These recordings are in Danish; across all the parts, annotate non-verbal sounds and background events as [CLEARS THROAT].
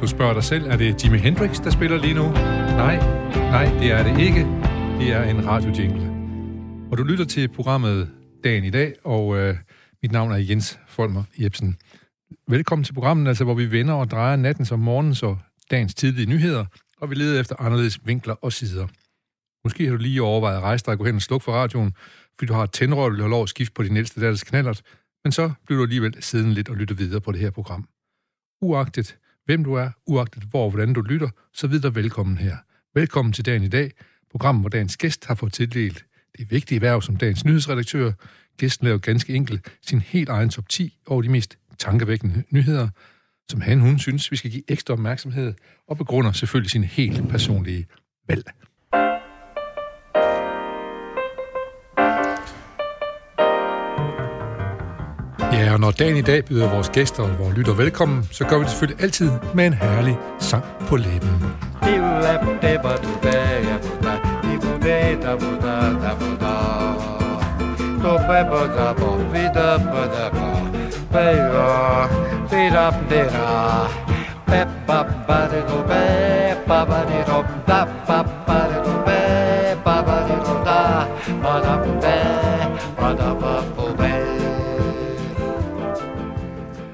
Du spørger dig selv, er det Jimi Hendrix, der spiller lige nu? Nej, nej, det er det ikke. Det er en radiojingle. Og du lytter til programmet Dagen i dag, og øh, mit navn er Jens Folmer Jebsen. Velkommen til programmet, altså, hvor vi vender og drejer natten som morgens og dagens tidlige nyheder, og vi leder efter anderledes vinkler og sider. Måske har du lige overvejet at rejse dig og gå hen og slukke for radioen, fordi du har et tændrør, og du har lov at skifte på din ældste datters knallert, men så bliver du alligevel siddende lidt og lytter videre på det her program. Uagtet hvem du er, uagtet hvor og hvordan du lytter, så videre velkommen her. Velkommen til dagen i dag, programmet, hvor dagens gæst har fået tildelt det vigtige værv som dagens nyhedsredaktør. Gæsten laver ganske enkelt sin helt egen top 10 over de mest tankevækkende nyheder, som han hun synes, vi skal give ekstra opmærksomhed, og begrunder selvfølgelig sin helt personlige valg. Ja, og når dagen i dag byder vores gæster og vores lytter velkommen, så gør vi det selvfølgelig altid med en herlig sang på læben.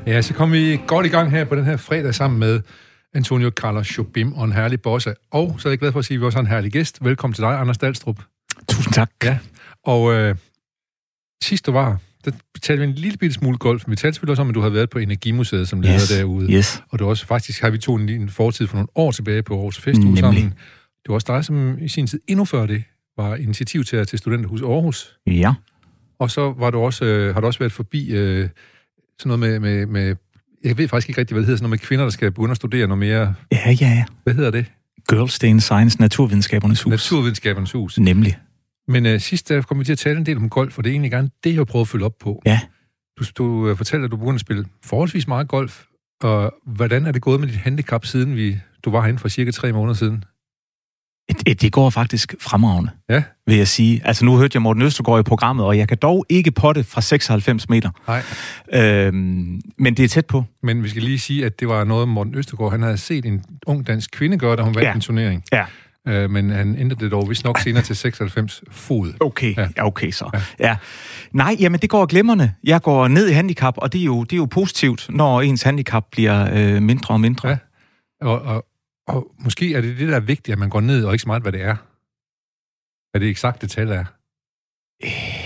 Ja, så kommer vi godt i gang her på den her fredag sammen med Antonio Carlos Jobim og en herlig bosse. Og så er jeg glad for at sige, at vi også har en herlig gæst. Velkommen til dig, Anders Dahlstrup. Tusind tak. Ja, og øh, sidst du var, der talte vi en lille bitte smule golf. Vi talte selvfølgelig også om, at du har været på Energimuseet som leder Yes, derude. yes. Og du også, faktisk har vi to en, en fortid for nogle år tilbage på Aarhus Festuge sammen. Det var også dig, som i sin tid endnu før det var initiativtager til Studenterhus Aarhus. Ja. Og så var du også, øh, har du også været forbi øh, sådan noget med, med, med, jeg ved faktisk ikke rigtig, hvad det hedder, sådan noget med kvinder, der skal begynde at studere noget mere, Ja, ja, ja. hvad hedder det? Girls Day in Science, Naturvidenskabernes Hus. Naturvidenskabernes hus. Nemlig. Men øh, sidst der kom vi til at tale en del om golf, og det er egentlig gerne det, jeg har prøvet at følge op på. Ja. Du, du øh, fortalte, at du begyndte at spille forholdsvis meget golf, og hvordan er det gået med dit handicap, siden vi, du var herinde for cirka tre måneder siden? Det, det går faktisk fremragende, Ja, vil jeg sige. Altså, nu hørte jeg Morten Østergaard i programmet, og jeg kan dog ikke potte fra 96 meter. nej. Øhm, men det er tæt på. Men vi skal lige sige, at det var noget, Morten Østergaard, han havde set en ung dansk kvinde gøre, da hun vandt Ja. en turnering. Ja. Øh, men han ændrede det dog vist nok senere til 96 fod. Okay, Ja. okay så. Ja. ja. Nej, jamen det går glimrende. Jeg går ned i handicap, og det er jo, det er jo positivt, når ens handicap bliver øh, mindre og mindre. Ja. Og, og, og måske er det det, der er vigtigt, at man går ned, og ikke så meget, hvad det er. Hvad det eksakte tal er.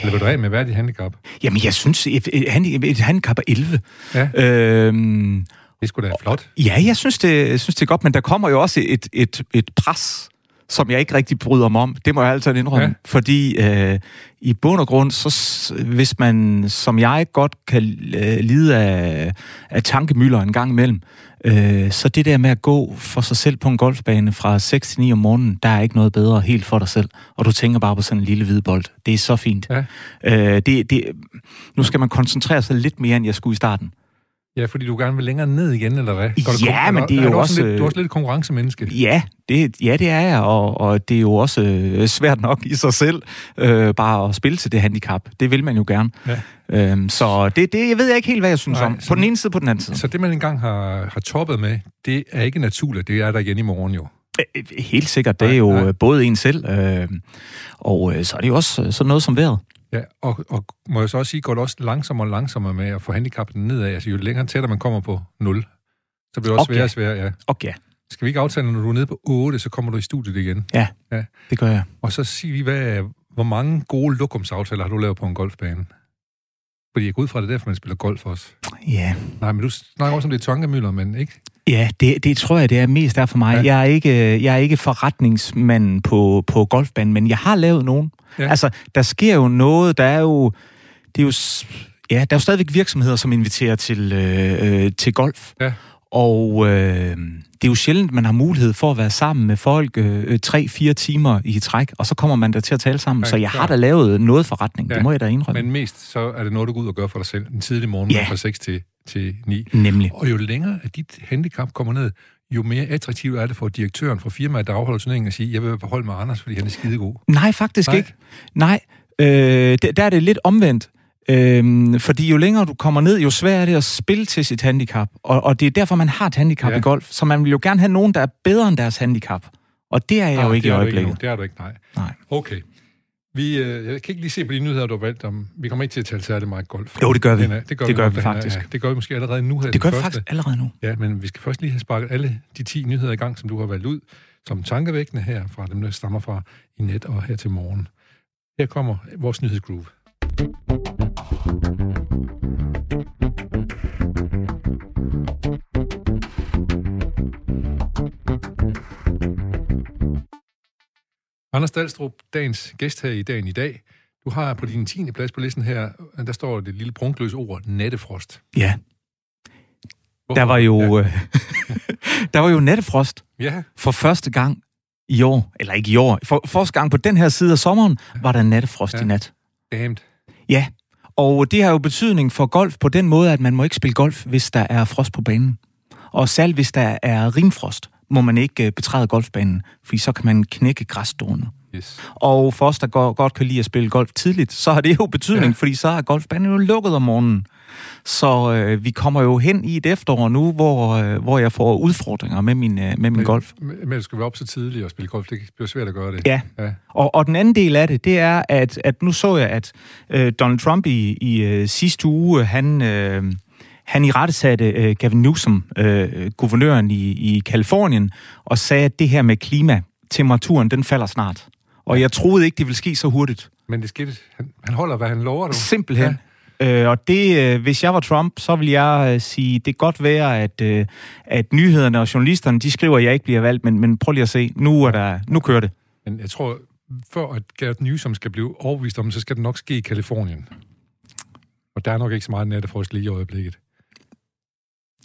Eller vil du af med, hvad er dit handicap? Jamen, jeg synes, et, et, handi- et handicap er 11. Ja. Øhm, Det skulle da flot. Ja, jeg synes, det, jeg synes, det er godt, men der kommer jo også et, et, et pres, som jeg ikke rigtig bryder mig om. Det må jeg altid indrømme. Ja. Fordi øh, i bund og grund, så, hvis man, som jeg godt kan øh, lide af, af tankemøller en gang imellem, øh, så det der med at gå for sig selv på en golfbane fra 6 til 9 om morgenen, der er ikke noget bedre helt for dig selv. Og du tænker bare på sådan en lille hvid bold. Det er så fint. Ja. Øh, det, det, nu skal man koncentrere sig lidt mere, end jeg skulle i starten. Ja, fordi du gerne vil længere ned igen, eller hvad? Går Ja, kon- men det er jo du også- Lidt, du er også lidt konkurrencemenneske. Ja, det, ja, det er jeg, og, og det er jo også øh, svært nok i sig selv øh, bare at spille til det handicap. Det vil man jo gerne. Ja. Øhm, så det, det jeg ved jeg ikke helt, hvad jeg synes Nej, om. så- På den ene side, på den anden side. Så det, man engang har, har toppet med, det er ikke naturligt. Det er der igen i morgen jo. Øh, Helt sikkert, det er Nej, jo nej. øh, både en selv, øh, og øh, så er det jo også øh, sådan noget som vejret. Ja, og, og må jeg så også sige, går det også langsommere og langsommere med at få handicappet nedad. Altså jo længere tættere man kommer på 0, så bliver det også Okay. sværere og sværere, ja. Okay, Skal vi ikke aftale, når du er nede på 8, så kommer du i studiet igen? ja, Ja. det gør jeg. Og så sig lige, hvad, er- hvor mange gode lokumsaftaler har du lavet på en golfbane? Fordi jeg går ud fra, det er derfor, man spiller golf også. Ja, Nej, men du snakker også om det tankemøller, men ikke? Ja det, det tror jeg, det er mest der for mig. Ja. Jeg, er ikke, jeg er ikke forretningsmand på, på golfbanen, men jeg har lavet nogen. Ja. Altså, der sker jo noget, der er jo... Det er jo ja, der er jo stadigvæk virksomheder, som inviterer til, øh, øh, til golf. Ja. Og øh, det er jo sjældent, man har mulighed for at være sammen med folk øh, tre-fire timer i træk, og så kommer man der til at tale sammen. Ja, så jeg klart. har da lavet noget forretning, ja, det må jeg da indrømme. Men mest så er det noget, du går ud og gør for dig selv. En tidlig morgen Ja. fra 6 til, til 9. Nemlig. Og jo længere at dit handicap kommer ned, jo mere attraktivt er det for direktøren for firmaet, der afholder turneringen, at sige, jeg vil beholde med Anders, fordi han er skidegod. Nej, faktisk Nej. Nej. ikke. Nej, øh, der, der er det lidt omvendt. Øhm, fordi jo længere du kommer ned, jo sværere er det at spille til sit handicap. Og, og det er derfor, man har et handicap Ja. i golf. Så man vil jo gerne have nogen, der er bedre end deres handicap. Og det er jeg jo ikke i øjeblikket. nu. Det er du ikke, nej. Nej. Okay. Vi, øh, jeg kan ikke lige se på de nyheder, du har valgt om. Vi kommer ikke til at tale særlig meget golf. Jo, det gør vi. Den er- det gør Det vi, gør vi faktisk. Ja, det gør vi måske allerede nu her. Det gør vi første. faktisk allerede nu. Ja, men vi skal først lige have sparket alle de 10 nyheder i gang, som du har valgt ud, som tankevækkende her fra dem, der stammer fra i net og her til morgen. Her kommer vores nyhedsgroove. Anders Dahlstrup, dagens gæst her i dagen i dag. Du har på din 10. plads på listen her, der står det lille prunkløse ord, nattefrost. Ja, Hvorfor? der var jo, øh, [LAUGHS] der var jo nattefrost Ja, for første gang i år. Eller ikke i år. For første gang på den her side af sommeren, var der nattefrost Ja. i nat. damned. Ja, og det har jo betydning for golf på den måde, at man må ikke spille golf, hvis der er frost på banen. Og selv hvis der er rimfrost, må man ikke øh, betræde golfbanen, fordi så kan man knække græsstående. Yes. Og for os, der går, godt kan lide at spille golf tidligt, så har det jo betydning, Ja. fordi så er golfbanen jo lukket om morgenen. Så øh, vi kommer jo hen i et efterår nu, hvor, øh, hvor jeg får udfordringer med min, øh, med min golf. Men, men du skal være op så tidligt og spille golf. Det bliver svært at gøre det. Ja, ja. Og, og den anden del af det, det er, at, at nu så jeg, at øh, Donald Trump i, i øh, sidste uge, han, øh, han i rette satte øh, Gavin Newsom, øh, guvernøren i, i Kalifornien, og sagde, at det her med klima, temperaturen, den falder snart. Og jeg troede ikke, det ville ske så hurtigt. Men det skete. Han, han holder, hvad han lover, du. Simpelthen. Ja. Øh, og det, øh, hvis jeg var Trump, så vil jeg øh, sige, det kan godt være, at, øh, at nyhederne og journalisterne, de skriver, at jeg ikke bliver valgt, men, men prøv lige at se, nu, er der, nu kører det. Men jeg tror, før at Garrett Newsom skal blive overbevist om, så skal det nok ske i Kalifornien. Og der er nok ikke så meget nattefrost lige i øjeblikket.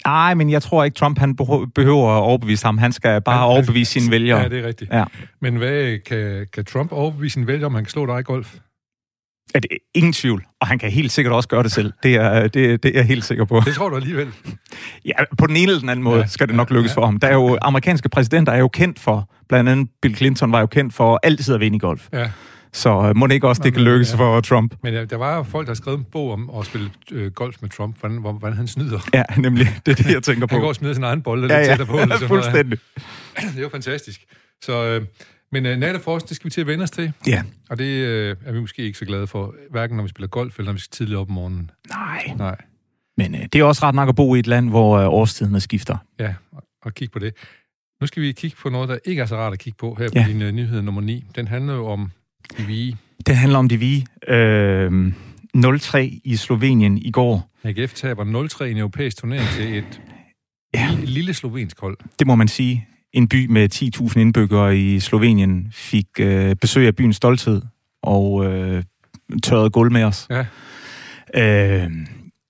Nej, men jeg tror ikke, Trump han behøver at overbevise ham. Han skal bare Han- overbevise sine vælgere. Ja, det er rigtigt. Ja. Men hvad kan, kan Trump overbevise sin vælger, om han kan slå dig i golf? Er det ingen tvivl. Og han kan helt sikkert også gøre det selv. Det er, det, det er jeg helt sikker på. Det tror du alligevel. Ja, på den ene eller den anden måde Ja, ja, skal det nok lykkes ja. for ham. Der er jo, amerikanske præsidenter er jo kendt for, blandt andet Bill Clinton var jo kendt for altid at vinde i golf. Ja. Så øh, må det ikke også, det kan lykkes ja. for Trump. Men ja, der var jo folk, der har skrevet en bog om at spille øh, golf med Trump, hvordan, hvor- hvordan han snyder. Ja, nemlig. Det er det, jeg tænker [LAUGHS] på. Han går og smider sin egen bold lidt ja, ja, tættere på. [LAUGHS] eller sådan noget. fuldstændig. [CLEARS THROAT] Det er jo fantastisk. Så, øh, men øh, nattefrost, det skal vi til at vende os til. Ja. Og det øh, er vi måske ikke så glade for, hverken når vi spiller golf, eller når vi skal tidligt op om morgenen. Nej. Nej, Men øh, det er også ret nok at bo i et land, hvor øh, årstiderne skifter. ja, og, og kigge på det. Nu skal vi kigge på noget, der ikke er så rart at kigge på her på Ja. din øh, nyhed nummer 9. Den handler jo om vi Det handler om de vi. Øh, 0-3 i Slovenien i går. AGF taber 0-3 i en europæisk turnering til et Ja. lille, slovensk hold. Det må man sige. En by med 10.000 indbyggere i Slovenien fik øh, besøg af byens stolthed og øh, tørrede gulv med os. Ja. Øh,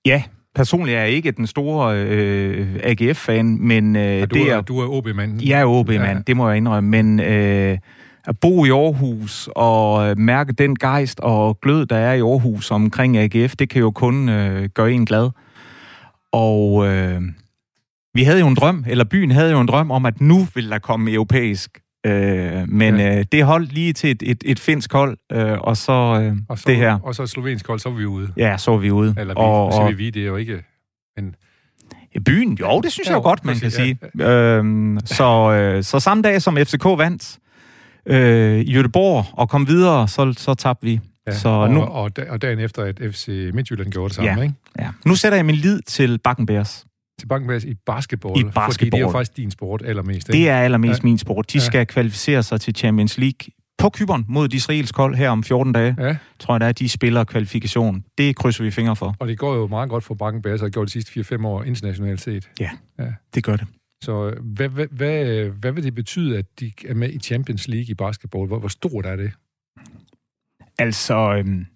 ja, personligt er jeg ikke den store øh, AGF-fan, men øh, Og du, det er, er, du er OB-mand. jeg er OB-mand, Ja. ja. det må jeg indrømme, men øh, at bo i Aarhus og øh, mærke den gejst og glød, der er i Aarhus omkring AGF, det kan jo kun øh, gøre en glad. Og øh, vi havde jo en drøm, eller byen havde jo en drøm om, at nu ville der komme europæisk. Øh, men Ja. øh, det holdt lige til et, et, et finsk hold, øh, og så, øh, og så, det her. Og så et slovensk hold, så er vi ude. Ja, så er vi ude. Eller vi, og, og, vi, det er jo ikke... Men, Byen, jo, det synes Ja, jeg jo godt, man kan ja. sige. Øhm, så, øh, så samme dag som FCK vandt øh, i Göteborg og kom videre, så, så tabte vi. ja, Så og, nu- og, da- og dagen efter, at FC Midtjylland gjorde det samme, Ja. ikke? Ja. Nu sætter jeg min lid til Bakkenbærs. Til Bankenbærs i basketball. I Fordi det er basketball. jo faktisk din sport allermest, ikke? Det er allermest Ja. min sport. De Ja. skal kvalificere sig til Champions League på Kyberen mod et israelsk hold her om 14 dage. Ja, Tror jeg, der er, de spiller kvalifikation. Det krydser vi fingre for. og det går jo meget godt for Bankenbærs, og har gjort de sidste 4-5 år internationalt set. Det gør det. Så øh, hvad, hvad, hvad, øh, hvad vil det betyde, at de er med i Champions League i basketball? Hvor, hvor stort er det? Altså, øhm,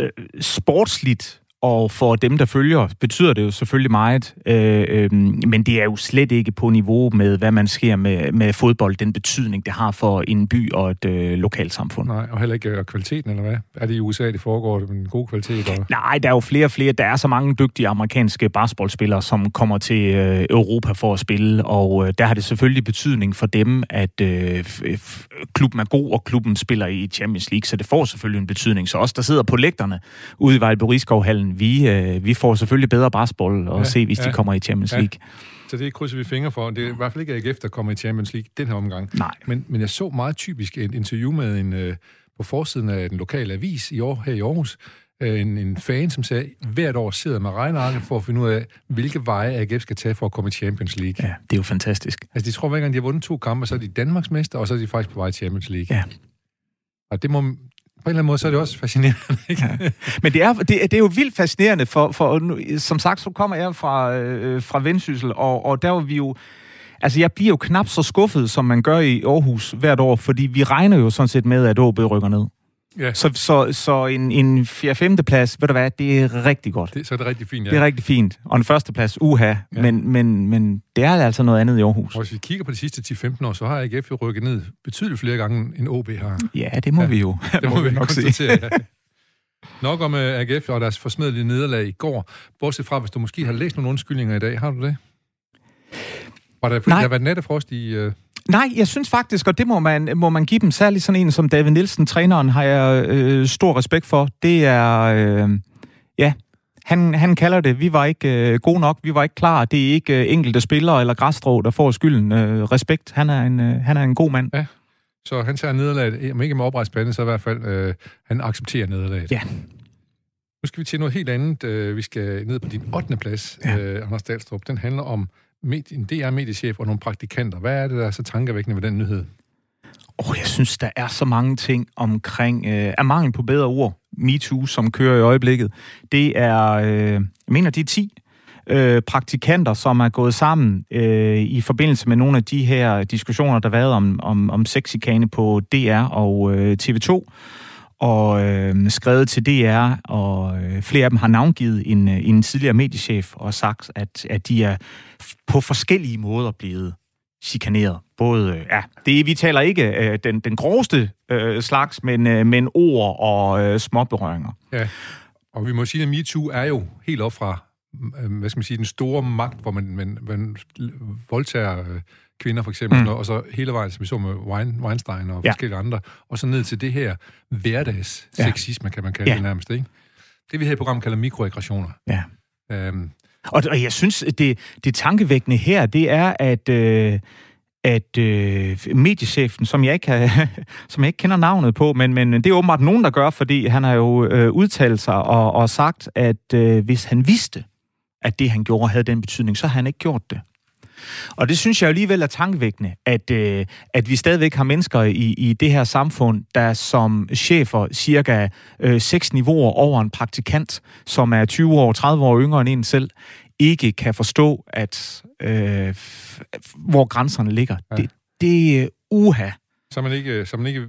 øh, sportsligt og for dem, der følger, betyder det jo selvfølgelig meget, øh, øh, men det er jo slet ikke på niveau med, hvad man sker med, med fodbold, den betydning, det har for en by og et øh, lokalsamfund. Nej, og heller ikke øh, kvaliteten, eller hvad? Er det i USA, det foregår det med en god kvalitet? Eller? Nej, der er jo flere og flere. Der er så mange dygtige amerikanske basketballspillere, som kommer til øh, Europa for at spille, og øh, der har det selvfølgelig betydning for dem, at øh, klubben er god, og klubben spiller i Champions League, så det får selvfølgelig en betydning. Så os, der sidder på lægterne ude i Vejlborg vi, øh, vi får selvfølgelig bedre basketball og ja, se, hvis ja, de kommer i Champions League. Ja. Så det krydser vi fingre for. Det er i hvert fald ikke AGF, der kommer i Champions League den her omgang. Nej. Men, men jeg så meget typisk et interview med en, øh, på forsiden af den lokale avis i år, her i Aarhus, øh, en, en fan, som sagde, hvert år sidder med regnarket for at finde ud af, hvilke veje AGF skal tage for at komme i Champions League. Ja, det er jo fantastisk. Altså, de tror hver gang, de har vundet to kampe, så er de Danmarks mester, og så er de faktisk på vej i Champions League. Ja. Og det må, på en eller anden måde, så er det også fascinerende. Ikke? Ja. Men det er, det, det er jo vildt fascinerende, for, for som sagt, så kommer jeg fra, øh, fra Vendsyssel, og, og der var vi jo... Altså, jeg bliver jo knap så skuffet, som man gør i Aarhus hvert år, fordi vi regner jo sådan set med, at OB rykker ned. Ja. Så, så, så en, en 4-5. plads, ved du hvad, det er rigtig godt. Det, så er det rigtig fint, ja. Det er rigtig fint. Og en første plads, uha. Ja. Men, men, men det er altså noget andet i Aarhus. Og hvis vi kigger på de sidste 10-15 år, så har AGF jo rykket ned betydeligt flere gange, end OB har. Ja, det må ja. vi jo. Det må, [LAUGHS] må vi nok se. Ja. Nok om uh, øh, AGF og deres forsmedelige nederlag i går. Bortset fra, hvis du måske har læst nogle undskyldninger i dag. Har du det? Var der, Nej. der været nattefrost i... Uh... Nej, jeg synes faktisk, og det må man, må man give dem, særligt sådan en som David Nielsen, træneren, har jeg øh, stor respekt for. Det er, øh, ja, han, han kalder det, vi var ikke øh, gode nok, vi var ikke klar. Det er ikke øh, enkelte spillere eller græsstrå, der får skylden. Øh, respekt, han er, en, øh, han er en god mand. Ja, så han tager nederlaget, om ikke med oprejspande, så i hvert fald, øh, han accepterer nederlaget. Ja. Nu skal vi til noget helt andet. Øh, vi skal ned på din 8. plads, ja. øh, Anders Dahlstrup. Den handler om en DR-mediechef og nogle praktikanter. Hvad er det, der er så tankevækkende ved den nyhed? Oh, jeg synes, der er så mange ting omkring, øh, er mangel på bedre ord, MeToo, som kører i øjeblikket. Det er, øh, jeg mener, det er 10 øh, praktikanter, som er gået sammen øh, i forbindelse med nogle af de her diskussioner, der har været om, om, om sexikane på DR og øh, TV2 og øh, skrevet til DR, og øh, flere af dem har navngivet en, øh, en tidligere mediechef og sagt, at, at de er på forskellige måder blevet chikaneret. Både, øh, ja, det, vi taler ikke øh, den, den groveste øh, slags, men, øh, men ord og øh, småberøringer. Ja, og vi må sige, at MeToo er jo helt op fra, øh, hvad skal man sige, den store magt, hvor man, man, man voldtager øh, kvinder for eksempel, mm. og så hele vejen, som vi så med Weinstein og ja. forskellige andre, og så ned til det her hverdags ja. kan man kalde ja. det nærmest, ikke? Det vi her i programmet kalder mikroaggressioner. Ja. Øhm, og, og jeg synes, det, det tankevækkende her, det er, at... Øh, at øh, mediechefen, som jeg, ikke har, [LAUGHS] som jeg ikke kender navnet på, men, men det er åbenbart nogen, der gør, fordi han har jo øh, udtalt sig og, og sagt, at øh, hvis han vidste, at det, han gjorde, havde den betydning, så har han ikke gjort det. Og det synes jeg alligevel er tankevækkende, at, øh, at vi stadigvæk har mennesker i, i det her samfund, der som chefer cirka øh, seks niveauer over en praktikant, som er 20 år, 30 år yngre end en selv, ikke kan forstå, at øh, hvor grænserne ligger. Ja. Det, det er uha. Så man ikke, så man ikke,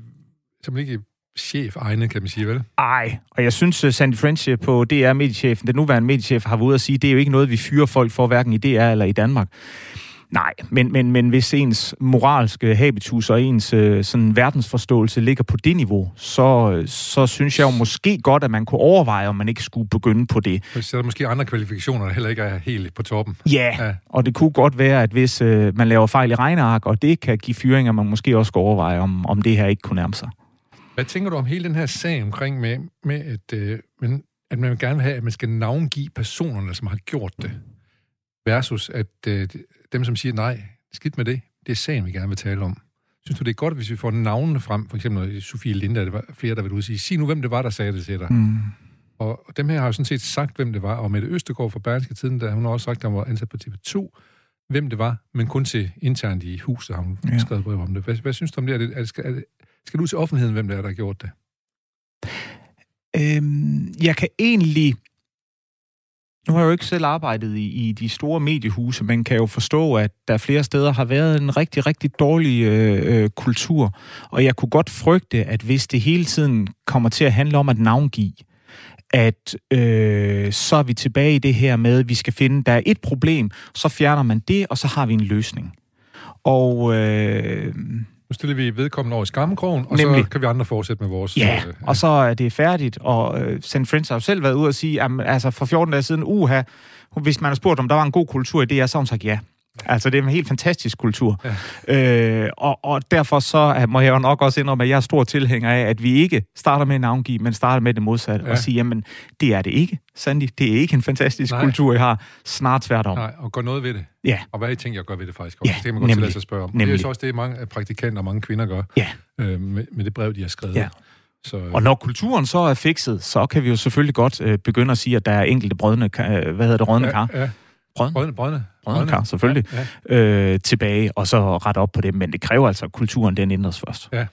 så man ikke chef egne, kan man sige, vel? Ej, og jeg synes, uh, Sandy French uh, på DR mediechefen, den nuværende mediechef, har været ude at sige, det er jo ikke noget, vi fyrer folk for, hverken i DR eller i Danmark. Nej, men, men, men hvis ens moralske habitus og ens øh, sådan verdensforståelse ligger på det niveau, så, så synes jeg jo måske godt, at man kunne overveje, om man ikke skulle begynde på det. Så er der måske andre kvalifikationer, der heller ikke er helt på toppen. Ja, ja. og det kunne godt være, at hvis øh, man laver fejl i regneark, og det kan give fyringer, man måske også skal overveje, om, om det her ikke kunne nærme sig. Hvad tænker du om hele den her sag omkring med, med at, øh, men, at man vil gerne vil have, at man skal navngive personerne, som har gjort det, versus at øh, dem, som siger nej, skidt med det, det er sagen, vi gerne vil tale om. Synes du, det er godt, hvis vi får navnene frem? For eksempel Sofie Linda, det var flere, der vil ud sige, sig nu, hvem det var, der sagde det til dig. Mm. Og dem her har jo sådan set sagt, hvem det var. Og Mette Østegård fra Berlingske Tiden, der hun har også sagt, at han var ansat på TV2, hvem det var, men kun til internt i huset har hun ja. skrevet brev om det. Hvad, hvad synes du om det? Er det, er det, er det skal du til offentligheden, hvem det er, der har gjort det? Øhm, jeg kan egentlig... Nu har jeg jo ikke selv arbejdet i, i de store mediehuse, men kan jo forstå, at der flere steder har været en rigtig, rigtig dårlig øh, øh, kultur. Og jeg kunne godt frygte, at hvis det hele tiden kommer til at handle om at navngive, at øh, så er vi tilbage i det her med, at vi skal finde, der er et problem, så fjerner man det, og så har vi en løsning. Og... Øh, nu stiller vi vedkommende over i skammekrogen, og Nemlig. så kan vi andre fortsætte med vores... Ja, øh, og så er det færdigt, og øh, St. Friends har jo selv været ude og sige, at altså for 14 dage siden, uha, hvis man har spurgt, om der var en god kultur i det, så har hun sagt ja. Altså, det er en helt fantastisk kultur. Ja. Øh, og, og derfor så må jeg jo nok også indrømme, at jeg er stor tilhænger af, at vi ikke starter med en navngiv, men starter med det modsatte, ja. og sige, jamen, det er det ikke, Sandy. Det er ikke en fantastisk Nej. kultur, I har. Snart tværtom. Nej, og gør noget ved det. Ja. Og hvad er I tænker, jeg gør ved det faktisk? Ja, det kan man godt nemlig. sig at spørge om. Nemlig. det er jo også det, mange praktikanter og mange kvinder gør ja. øh, med, med det brev, de har skrevet. Ja. Så, øh. Og når kulturen så er fikset, så kan vi jo selvfølgelig godt øh, begynde at sige, at der er enkelte brødne, øh, hvad hedder det, rødne ja, kar? Ja. Brødne? Brødne, brødne. Brødne kar, selvfølgelig. Ja, ja. Øh, tilbage, og så rette op på det. Men det kræver altså, at kulturen den ændres først. Ja.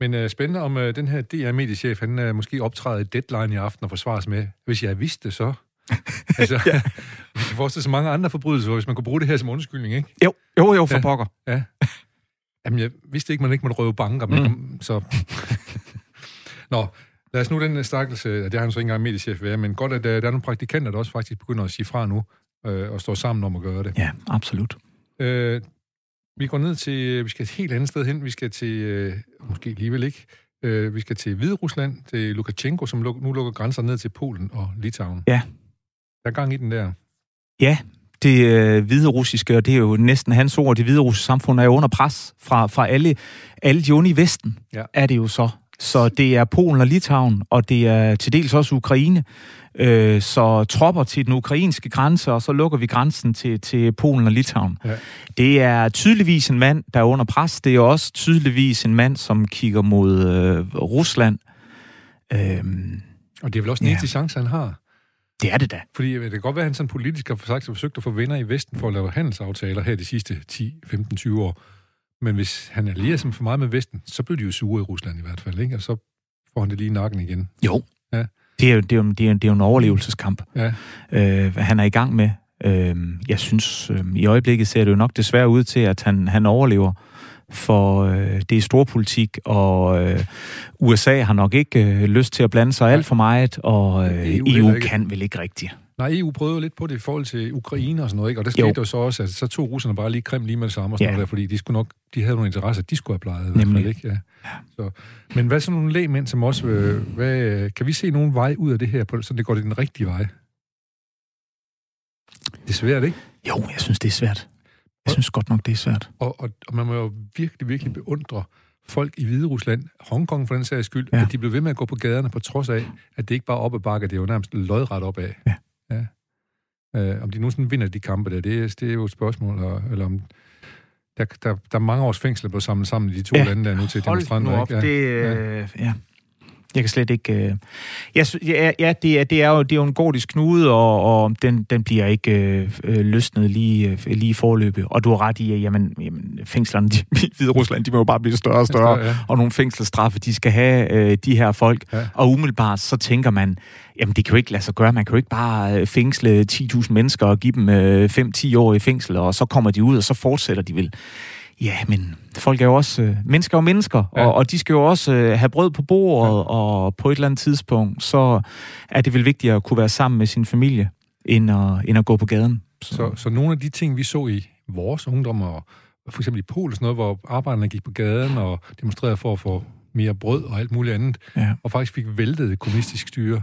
Men uh, spændende om uh, den her DR-mediechef, han uh, måske optræder i deadline i aften og forsvares med, hvis jeg vidste det, så... [LAUGHS] altså, ja. [LAUGHS] vi kan forestille så mange andre forbrydelser, hvis man kunne bruge det her som undskyldning, ikke? Jo, jo, jo, for ja. pokker. Ja. Jamen, jeg vidste ikke, man ikke måtte røve banker, men mm. så... Nå, lad os nu den stakkelse, det har han så ikke engang mediechef været, men godt, at der, der er nogle praktikanter, der også faktisk begynder at sige fra nu, øh, og står sammen om at gøre det. Ja, absolut. Øh, vi går ned til, vi skal et helt andet sted hen, vi skal til, øh, måske alligevel ikke, øh, vi skal til Hvide Rusland, til Lukashenko, som luk, nu lukker grænser ned til Polen og Litauen. Ja. Der er gang i den der. Ja, det øh, hvide russiske, og det er jo næsten hans ord, det hvide russiske samfund er jo under pres fra, fra alle, alle de onde i Vesten, ja. er det jo så. Så det er Polen og Litauen, og det er til dels også Ukraine. Øh, så tropper til den ukrainske grænse, og så lukker vi grænsen til, til Polen og Litauen. Ja. Det er tydeligvis en mand, der er under pres. Det er også tydeligvis en mand, som kigger mod øh, Rusland. Øhm, og det er vel også en ja. eneste chance, han har. Det er det da. Fordi det kan godt være, at han sådan politisk har sagt, forsøgt at få venner i Vesten for at lave handelsaftaler her de sidste 10, 15, 20 år. Men hvis han allierer sig for meget med Vesten, så bliver de jo sure i Rusland i hvert fald, ikke? Og så får han det lige i nakken igen. Jo. Ja. Det er jo, det er jo, det er jo, det er jo en overlevelseskamp, ja. øh, han er i gang med. Øh, jeg synes, øh, i øjeblikket ser det jo nok desværre ud til, at han, han overlever for øh, det er storpolitik, og øh, USA har nok ikke øh, lyst til at blande sig alt for meget, og øh, EU, EU kan vel ikke rigtigt. Nej, EU prøvede lidt på det i forhold til Ukraine og sådan noget, ikke? Og der skete jo. jo så også, at så tog russerne bare lige Krim lige med det samme og sådan ja. noget der, fordi de skulle nok, de havde nogle interesser, de skulle have plejet. Nemlig. Fald, ikke? Ja. Så, men hvad så nogle lægmænd, som også, øh, hvad, kan vi se nogen vej ud af det her, på, så det går den rigtige vej? Det er svært, ikke? Jo, jeg synes, det er svært. Jeg synes godt nok, det er svært. Og, og, og man må jo virkelig, virkelig beundre folk i Hvide Rusland, Hongkong for den sags skyld, ja. at de blev ved med at gå på gaderne på trods af, at det ikke bare op ad bakke, det er jo nærmest lodret op af. Ja. Ja. Uh, om de nogensinde vinder de kampe der, det, det er jo et spørgsmål, og, eller om... Der, der, der er mange års fængsel, blev samlet sammen i de to ja. lande der nu til demonstranter. Ikke? Ja. det... Øh, ja. Jeg kan slet ikke... Øh... Jeg, ja, ja det, er, det, er jo, det er jo en gordisk knude, og, og den, den bliver ikke øh, øh løsnet lige, øh, lige i forløbet. Og du har ret i, at jamen, jamen, fængslerne de, [LAUGHS] i Hvide Rusland, de må jo bare blive større og større, større ja. og nogle fængselsstraffe, de skal have øh, de her folk. Ja. Og umiddelbart så tænker man, jamen det kan jo ikke lade sig gøre. Man kan jo ikke bare øh, fængsle 10.000 mennesker og give dem øh, 5-10 år i fængsel, og så kommer de ud, og så fortsætter de vel. Ja, men folk er jo også... Øh, mennesker og mennesker, ja. og, og de skal jo også øh, have brød på bordet, ja. og på et eller andet tidspunkt, så er det vel vigtigt at kunne være sammen med sin familie, end at, end at gå på gaden. Så. Så, så nogle af de ting, vi så i vores ungdom, og for eksempel i Polen, sådan noget, hvor arbejderne gik på gaden og demonstrerede for at få mere brød og alt muligt andet, ja. og faktisk fik væltet kommunistisk styre.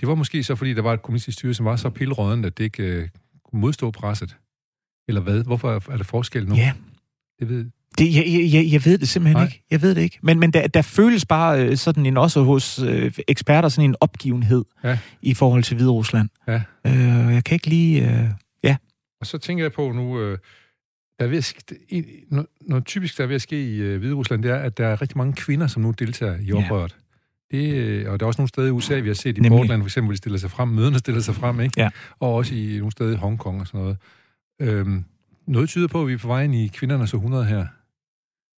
Det var måske så, fordi der var et kommunistisk styre, som var så pillerødende, at det ikke øh, kunne modstå presset. Eller hvad? Hvorfor er det forskel nu? Ja, det ved det, jeg, jeg, jeg ved det simpelthen Nej. ikke. Jeg ved det ikke. Men, men der, der føles bare øh, sådan en, også hos øh, eksperter, sådan en opgivenhed ja. i forhold til Hvide Rusland. Ja. Øh, jeg kan ikke lige... Øh, ja. Og så tænker jeg på nu... Øh, der er ved at, noget, noget typisk, der er ved at ske i øh, Hvide Rusland, det er, at der er rigtig mange kvinder, som nu deltager i oprøret. Ja. Det, øh, og der er også nogle steder i USA, vi har set i Nemlig. Portland, for eksempel, hvor de stiller sig frem, møderne stiller sig frem, ikke? Ja. Og også i nogle steder i Hongkong og sådan noget. Øhm, noget tyder på, at vi er på vej ind i kvindernes århundrede her.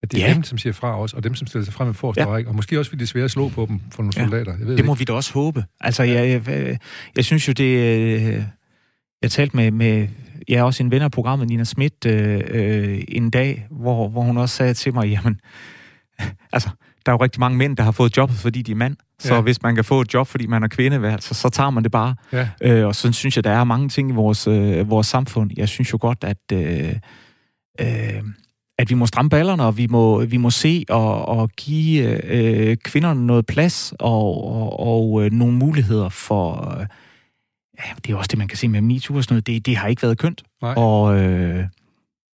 At det er ja. dem, som siger fra os, og dem, som stiller sig frem med forreste ja. række. Og måske også, fordi det er svært at slå på dem for nogle ja. soldater. Jeg ved det må ikke. vi da også håbe. Altså, jeg, jeg, jeg synes jo, det... Øh, jeg talte med, med jeg er også en ven af programmet, Nina Schmidt, øh, øh, en dag, hvor, hvor hun også sagde til mig, jamen, [LAUGHS] altså, Der er jo rigtig mange mænd, der har fået jobbet, fordi de er mand. Så ja. hvis man kan få et job, fordi man er kvinde, så, så tager man det bare. Ja. Øh, og så synes jeg, der er mange ting i vores, øh, vores samfund. Jeg synes jo godt, at... Øh, øh, at vi må stramme ballerne, og vi må, vi må se og, og give øh, kvinderne noget plads og, og, og øh, nogle muligheder for... Øh, ja, det er også det, man kan se med MeToo og sådan noget. Det, det har ikke været kønt. Nej. Og, øh,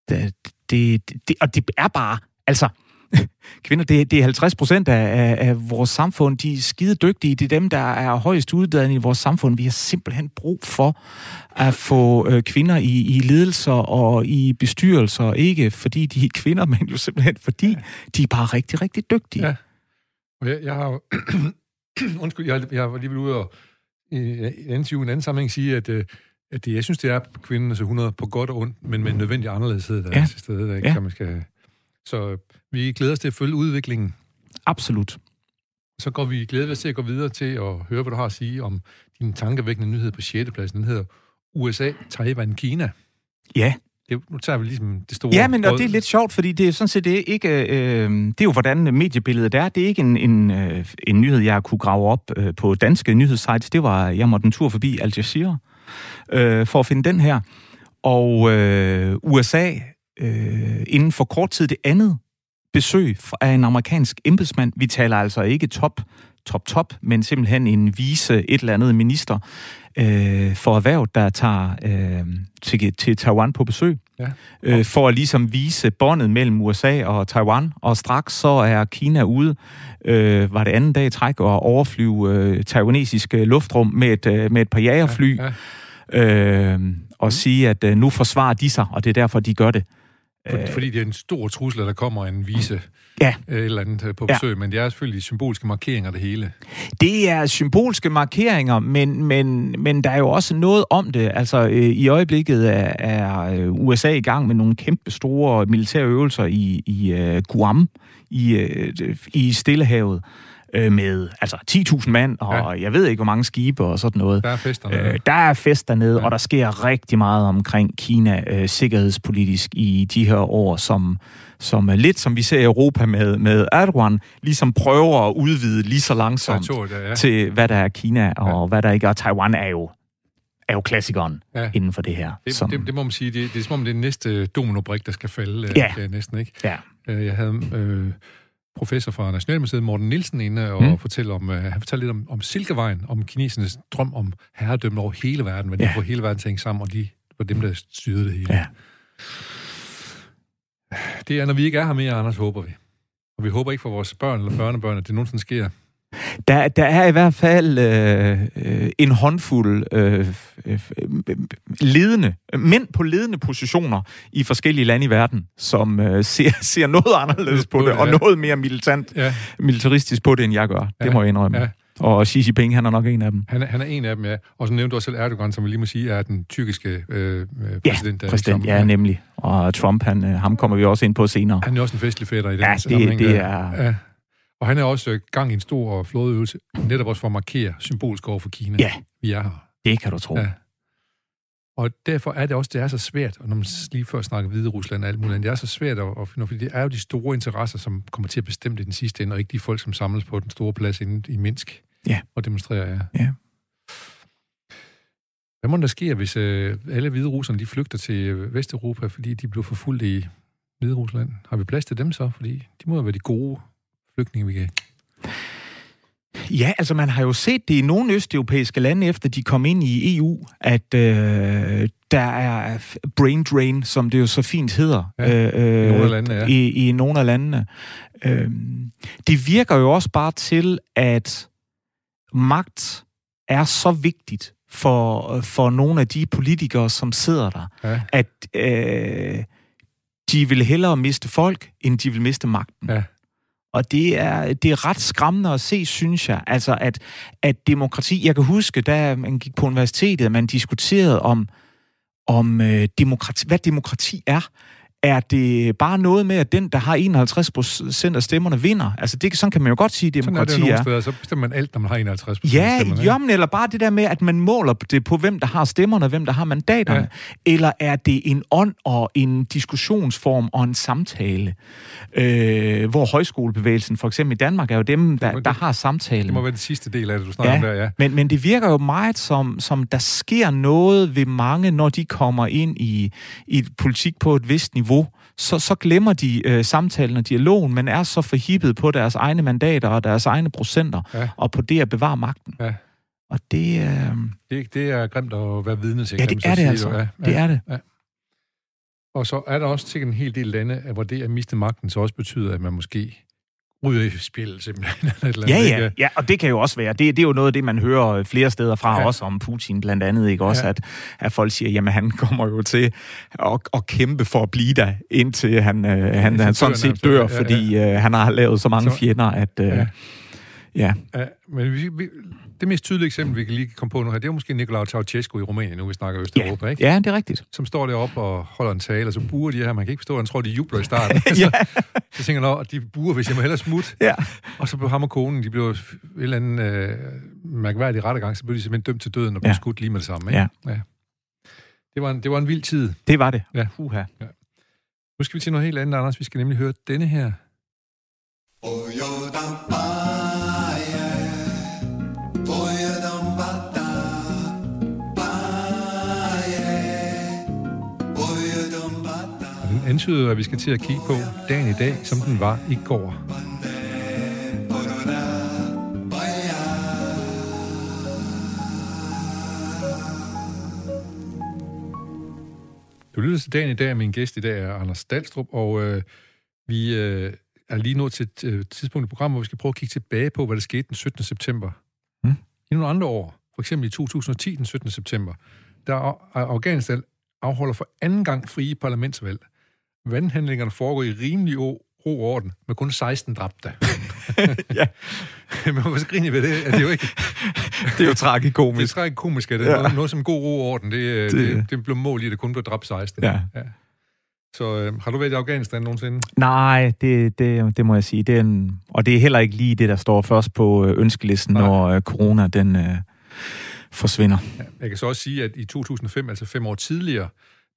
det, det, det, og det er bare... Altså, [LAUGHS] kvinder, det, det er 50 procent af, af, af vores samfund. De er skide dygtige. Det er dem, der er højst uddannet i vores samfund. Vi har simpelthen brug for at få øh, kvinder i, i ledelser og i bestyrelser. Ikke fordi de er kvinder, [LAUGHS] men jo simpelthen fordi ja. de er bare rigtig, rigtig dygtige. Ja. Og jeg, jeg har jo... [CLEARS THROAT] Undskyld, jeg, jeg var lige ved ude og i en anden, en anden sammenhæng sige, at, øh, at det, jeg synes, det er kvinden, altså 100 på godt og ondt, men med nødvendig anderledeshed, der ja. er til stede, der ikke, ja. man skal så vi glæder os til at følge udviklingen. Absolut. Så går vi glæder os til at gå videre til at høre, hvad du har at sige om din tankevækkende nyhed på 6. pladsen. Den hedder USA, Taiwan, Kina. Ja. Det, nu tager vi ligesom det store... Ja, men og det er lidt sjovt, fordi det er sådan set det er ikke... Øh, det er jo, hvordan mediebilledet er. Det er ikke en, en, øh, en nyhed, jeg kunne grave op øh, på danske nyhedssites. Det var, jeg måtte en tur forbi Al Jazeera øh, for at finde den her. Og øh, USA øh, inden for kort tid det andet besøg af en amerikansk embedsmand. Vi taler altså ikke top, top, top, men simpelthen en vise et eller andet minister øh, for erhverv, der tager øh, til, til Taiwan på besøg. Ja. Øh, for at ligesom vise båndet mellem USA og Taiwan. Og straks så er Kina ude, øh, var det anden dag i træk, og overflyve øh, taiwanesiske luftrum med et, øh, med et par jagerfly. Ja, ja. Øh, og sige, at øh, nu forsvarer de sig, og det er derfor, de gør det. For, øh, fordi det er en stor trussel, der kommer en vise ja. et eller andet øh, på besøg, ja. men det er selvfølgelig symbolske markeringer, det hele. Det er symbolske markeringer, men, men, men der er jo også noget om det. Altså, øh, i øjeblikket er, er USA i gang med nogle kæmpe store militære øvelser i, i uh, Guam, i, uh, i Stillehavet øh, med altså 10.000 mand, og ja. jeg ved ikke, hvor mange skibe og sådan noget. Der er fest dernede. Øh, der er fest dernede, ja. og der sker rigtig meget omkring Kina øh, sikkerhedspolitisk i de her år, som, som er lidt som vi ser i Europa med, med Erdogan, ligesom prøver at udvide lige så langsomt der, ja. til, hvad der er Kina og ja. hvad der ikke er. Taiwan er jo er jo klassikeren ja. inden for det her. Det, som... det, det må man sige, det, det er som om det er næste dominobrik, der skal falde. Ja. Det er næsten, ikke? Ja. Øh, jeg havde øh, professor fra Nationalmuseet, Morten Nielsen, inde og mm. fortælle om, uh, han fortalte lidt om, om Silkevejen, om kinesernes drøm om herredømme over hele verden, hvordan ja. de får hele verden til at hænge sammen, og de var dem, der styrede det hele. Ja. Det er, når vi ikke er her mere, Anders, håber vi. Og vi håber ikke for vores børn eller børnebørn, at det nogensinde sker. Der, der er i hvert fald øh, øh, en håndfuld øh, øh, ledende, mænd på ledende positioner i forskellige lande i verden, som øh, ser, [LAUGHS] ser noget anderledes på det, og noget mere militant, ja. militaristisk på det, end jeg gør. Det må jeg indrømme. Ja. Og Xi Jinping, han er nok en af dem. Han er, han er en af dem, ja. Og så nævnte du også selv Erdogan, som vi lige må sige er den tyrkiske øh, præsident. Ja, præsident, ja, nemlig. Og Trump, han, øh, ham kommer vi også ind på senere. Han er også en festlig fætter i den ja, det, sammenhæng. det er... Ja. Og han er også gang i en stor flådeøvelse, netop også for at markere symbolsk over for Kina. Ja, vi er her. det kan du tro. Ja. Og derfor er det også, det er så svært, og når man lige før snakker Hvide Rusland og alt muligt, det er så svært at, at finde, fordi det er jo de store interesser, som kommer til at bestemme det den sidste ende, og ikke de folk, som samles på den store plads inde i Minsk ja. og demonstrerer. Ja. ja. Hvad må der ske, hvis øh, alle hvide russerne de flygter til Vesteuropa, fordi de blev forfulgt i Hvide Rusland? Har vi plads til dem så? Fordi de må jo være de gode flygtninge, vi kan. Ja, altså man har jo set det i nogle østeuropæiske lande, efter de kom ind i EU, at øh, der er brain drain, som det jo så fint hedder, ja, øh, i nogle af landene. Ja. I, i nogle af landene. Øh, det virker jo også bare til, at magt er så vigtigt for, for nogle af de politikere, som sidder der, ja. at øh, de vil hellere miste folk, end de vil miste magten. Ja. Og det er, det er ret skræmmende at se, synes jeg. Altså, at, at demokrati... Jeg kan huske, da man gik på universitetet, man diskuterede om, om øh, demokrati, hvad demokrati er. Er det bare noget med, at den, der har 51 procent af stemmerne, vinder? Altså, det, sådan kan man jo godt sige, Sådan er demokrati det jo er. steder, så bestemmer man alt, når man har 51 Ja, stemmerne, ikke? jamen, eller bare det der med, at man måler det på, hvem der har stemmerne, og hvem der har mandaterne. Ja. Eller er det en ånd og en diskussionsform og en samtale? Øh, hvor højskolebevægelsen, for eksempel i Danmark, er jo dem, der, det- der har samtalen. Det må være den sidste del af det, du snakker om der, ja. Men, men det virker jo meget som, som der sker noget ved mange, når de kommer ind i, i politik på et vist niveau. Så, så glemmer de øh, samtalen og dialogen, men er så forhippet på deres egne mandater og deres egne procenter, Ja. og på det at bevare magten. Ja. Og det, øh, Det, det er grimt at være vidne til. ja, det er det altså. jo. Ja, Det ja. er det. Og så er der også sikkert en hel del lande, hvor det at miste magten så også betyder, at man måske ryger i spil simpelthen. [LAUGHS] Eller Ja, ja, ja, og det kan jo også være. Det, det er jo noget af det, man hører flere steder fra, Ja. ja. også om Putin blandt andet, ikke? Også Ja. at, at folk siger, jamen han [LAUGHS] kommer jo til at, at kæmpe for at blive der, indtil han, øh, han, han sådan set dør, Ja, ja. fordi øh, han har lavet så mange Så- fjender, at... Øh, Ja. ja. ja. Ja, men vi, vi, det mest tydelige eksempel, vi kan lige komme på nu her, det er jo måske Nicolae Ceausescu i Rumænien, nu vi snakker Østeuropa, ikke? ja, det er rigtigt. Som står deroppe og holder en tale, og så buer de her, man kan ikke forstå, at han tror, de jubler i starten. [LAUGHS] Ja. så, så tænker jeg, at de buer, hvis jeg må hellere smutte. Ja. Og så blev ham og konen, de blev et eller andet øh, mærkværdig rettegang, så blev de simpelthen dømt til døden og blev Ja. skudt lige med det samme. Ikke? Ja. ja. Det, var en, det var en vild tid. Det var det. Ja. Uha. Nu skal vi til noget helt andet, Anders. Vi skal nemlig høre denne her. Og den antyder, at vi skal til at kigge på dagen i dag, som den var i går. Du lytter til dagen i dag, min gæst i dag er Anders Dalstrup, og øh, vi øh, er lige nået til et øh, tidspunkt i programmet, hvor vi skal prøve at kigge tilbage på, hvad der skete den 17. september. Mm. I nogle andre år, for eksempel i 2010, den 17. september, der er Afghanistan afholder for anden gang frie parlamentsvalg. Vandhandlingerne foregår i rimelig ro og orden, med kun 16 dræbte. [LAUGHS] Ja. [LAUGHS] Men hvorfor griner ved det? Er det jo ikke... Det er jo Det tragikomisk. er træk komisk, at det Ja. er noget, noget som god ro og orden. Det, det, Det- det, det blev mål i, at det kun blev dræbt 16. Ja. ja. Så øh, har du været i Afghanistan nogensinde? Nej, det, det, det må jeg sige. Det er en, og det er heller ikke lige det, der står først på øh, ønskelisten, Nej. når øh, corona den øh, forsvinder. Jeg kan så også sige, at i 2005, altså fem år tidligere,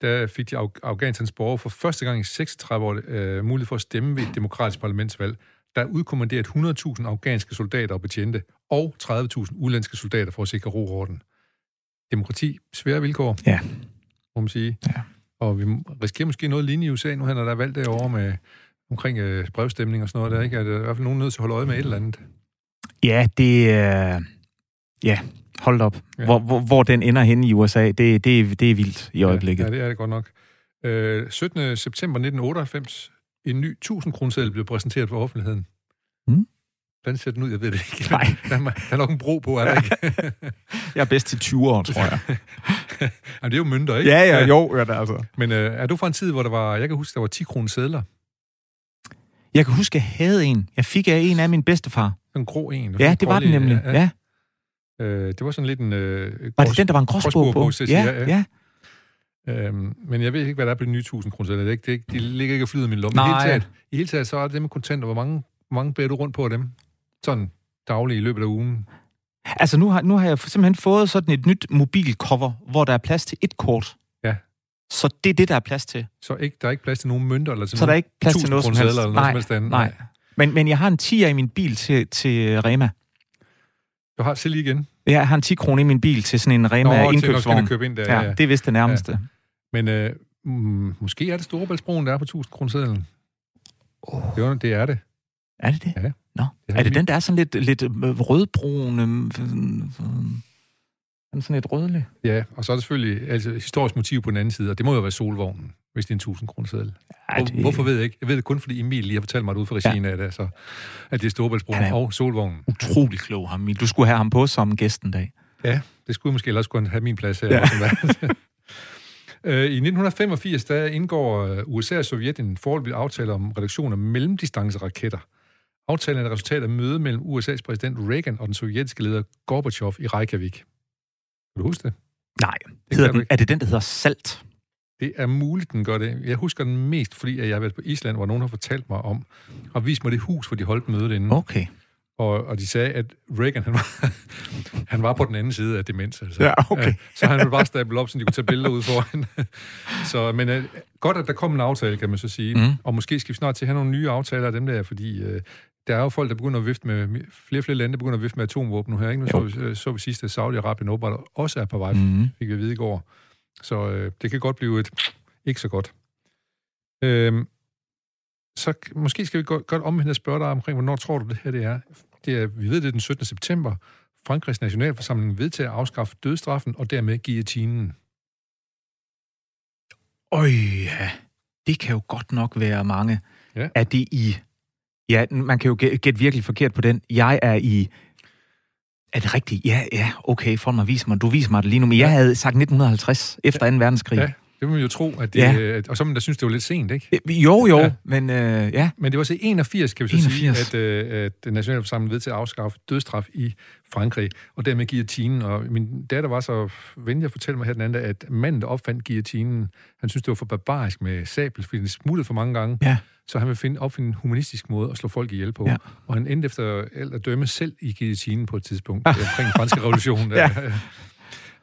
der fik de Af- Afghanistans borgere for første gang i 36 år øh, mulighed for at stemme ved et demokratisk parlamentsvalg. Der er udkommanderet 100.000 afghanske soldater og betjente, og 30.000 udenlandske soldater for at sikre ro og orden. Demokrati, svære vilkår, Ja. må man sige. Ja. Og vi risikerer måske noget lignende i USA nu, når der er valg derovre med omkring øh, brevstemning og sådan noget der, ikke? Er der i hvert fald nogen nødt til at holde øje med et eller andet? Ja, det er... ja, hold op. Ja. Ja. Hvor, hvor, hvor den ender henne i USA, det, det, det er vildt i øjeblikket. Ja, ja, det er det godt nok. Øh, 17. september 1998, en ny 1000 kroneseddel blev præsenteret for offentligheden. Mm. Hvordan ser den ud? Jeg ved det ikke. Nej. [LAUGHS] Der er, der er nok en bro på, er der ikke? [LAUGHS] Jeg er bedst til 20 år, tror jeg. [LAUGHS] Jamen, det er jo mønter, ikke? ja, ja, jo, ja, det er altså. Men øh, er du fra en tid, hvor der var, jeg kan huske, der var 10 kroner sedler? Jeg kan huske, jeg havde en. Jeg fik af en af min bedstefar. En grå en. Ja, det var den nemlig. Ja. Øh, det var sådan lidt en... Øh, Var det den, der var en gråsbog på? på, Ja, jeg, ja. Øhm, men jeg ved ikke, hvad der er på de nye 1000 kroner. Det er ikke, det er ikke, de ligger ikke og flyder i min lomme. I Nej. hele, taget, I hele taget, så er det det med kontanter. Hvor mange, hvor mange bærer du rundt på af dem? Sådan dagligt i løbet af ugen. Altså, nu har, nu har jeg simpelthen fået sådan et nyt mobilcover, hvor der er plads til et kort. Ja. Så det er det, der er plads til. Så ikke, der er ikke plads til nogen mønter? Eller til Så der er ikke plads til noget som 1000 helst. Eller noget Nej, som helst andet. nej. Men, men jeg har en 10'er i min bil til, til Rema. Du har selv igen. Jeg har en 10 kroner i min bil til sådan en Nå, Rema skal indkøbsvogn. købe ind der. Ja, Ja, ja. det er vist det nærmeste. Men øh, mm, måske er det Storebæltsbroen, der er på 1000 kroner. Oh. Det, er, det er det. Er det det? Ja. Nå. Det Er det min- den, der er sådan lidt, lidt øh, rødbrun? øh, sådan- Den er sådan lidt rødlig. Ja, og så er der selvfølgelig altså, historisk motiv på den anden side, og det må jo være solvognen, hvis det er en 1000 kroner seddel. Ej, Hvor, hvorfor ved jeg ikke? Jeg ved det kun, fordi Emil lige har fortalt mig det ud fra regien af det, altså, at det er Storebæltsbroen er- og solvognen. Utrolig klog, ham. Du skulle have ham på som gæst en dag. Ja, det skulle måske ellers kunne have min plads her. Ja. Ja. [LAUGHS] Øh, I 1985 der indgår øh, USA og Sovjet en forholdsvis aftale om reduktion af mellemdistanceraketter. Aftalen er et resultat af møde mellem USA's præsident Reagan og den sovjetiske leder Gorbachev i Reykjavik. Kan du huske det? Nej. Det Hedder den, er det den, der hedder Salt? Det er muligt, den gør det. Jeg husker den mest, fordi jeg har været på Island, hvor nogen har fortalt mig om, og vist mig det hus, hvor de holdt mødet inde. Okay. Og, og de sagde, at Reagan, han var, [LAUGHS] han var på den anden side af demens. Altså. Ja, okay. Så han ville bare stable op, så de kunne tage billeder ud foran. [LAUGHS] så, men uh, godt, at der kom en aftale, kan man så sige. Mm. Og måske skal vi snart til at have nogle nye aftaler af dem der, fordi uh, der er jo folk, der begynder at vifte med, flere og flere lande, der begynder at vifte med atomvåben nu her. Ikke? Nu så vi, så vi sidst, at Saudi-Arabien åbenbart også er på vej, mm. fik vi at vide i går. Så uh, det kan godt blive et ikke så godt. Uh, så måske skal vi godt, godt omvendt spørge dig omkring, hvornår tror du, det her det er? Det er, vi ved, det er den 17. september. Frankrigs nationalforsamling vedtager at afskaffe dødstraffen og dermed guillotinen. Øj, ja. Det kan jo godt nok være mange. Ja. Er det i... Ja, man kan jo gætte virkelig forkert på den. Jeg er i... Er det rigtigt? Ja, ja, okay, for mig vis mig. Du viser mig det lige nu, men jeg havde sagt 1950, efter 2. verdenskrig. Ja, det må man jo tro, at det, Ja. og så man da synes, det var lidt sent, ikke? Øh, Jo, jo, Ja. ja. men øh, ja. Men det var så i 81, kan vi så 81. sige, at, øh, at den nationalforsamling ved til at afskaffe dødstraf i Frankrig, og dermed guillotinen. Og min datter var så venlig at fortælle mig her den anden dag, at manden, der opfandt guillotinen, han synes, det var for barbarisk med sabel, fordi den smuttede for mange gange. Ja. Så han vil finde, opfinde en humanistisk måde at slå folk ihjel på. Ja. Og han endte efter alt at dømme selv i guillotinen på et tidspunkt, øh, omkring den franske revolution. [LAUGHS] Der.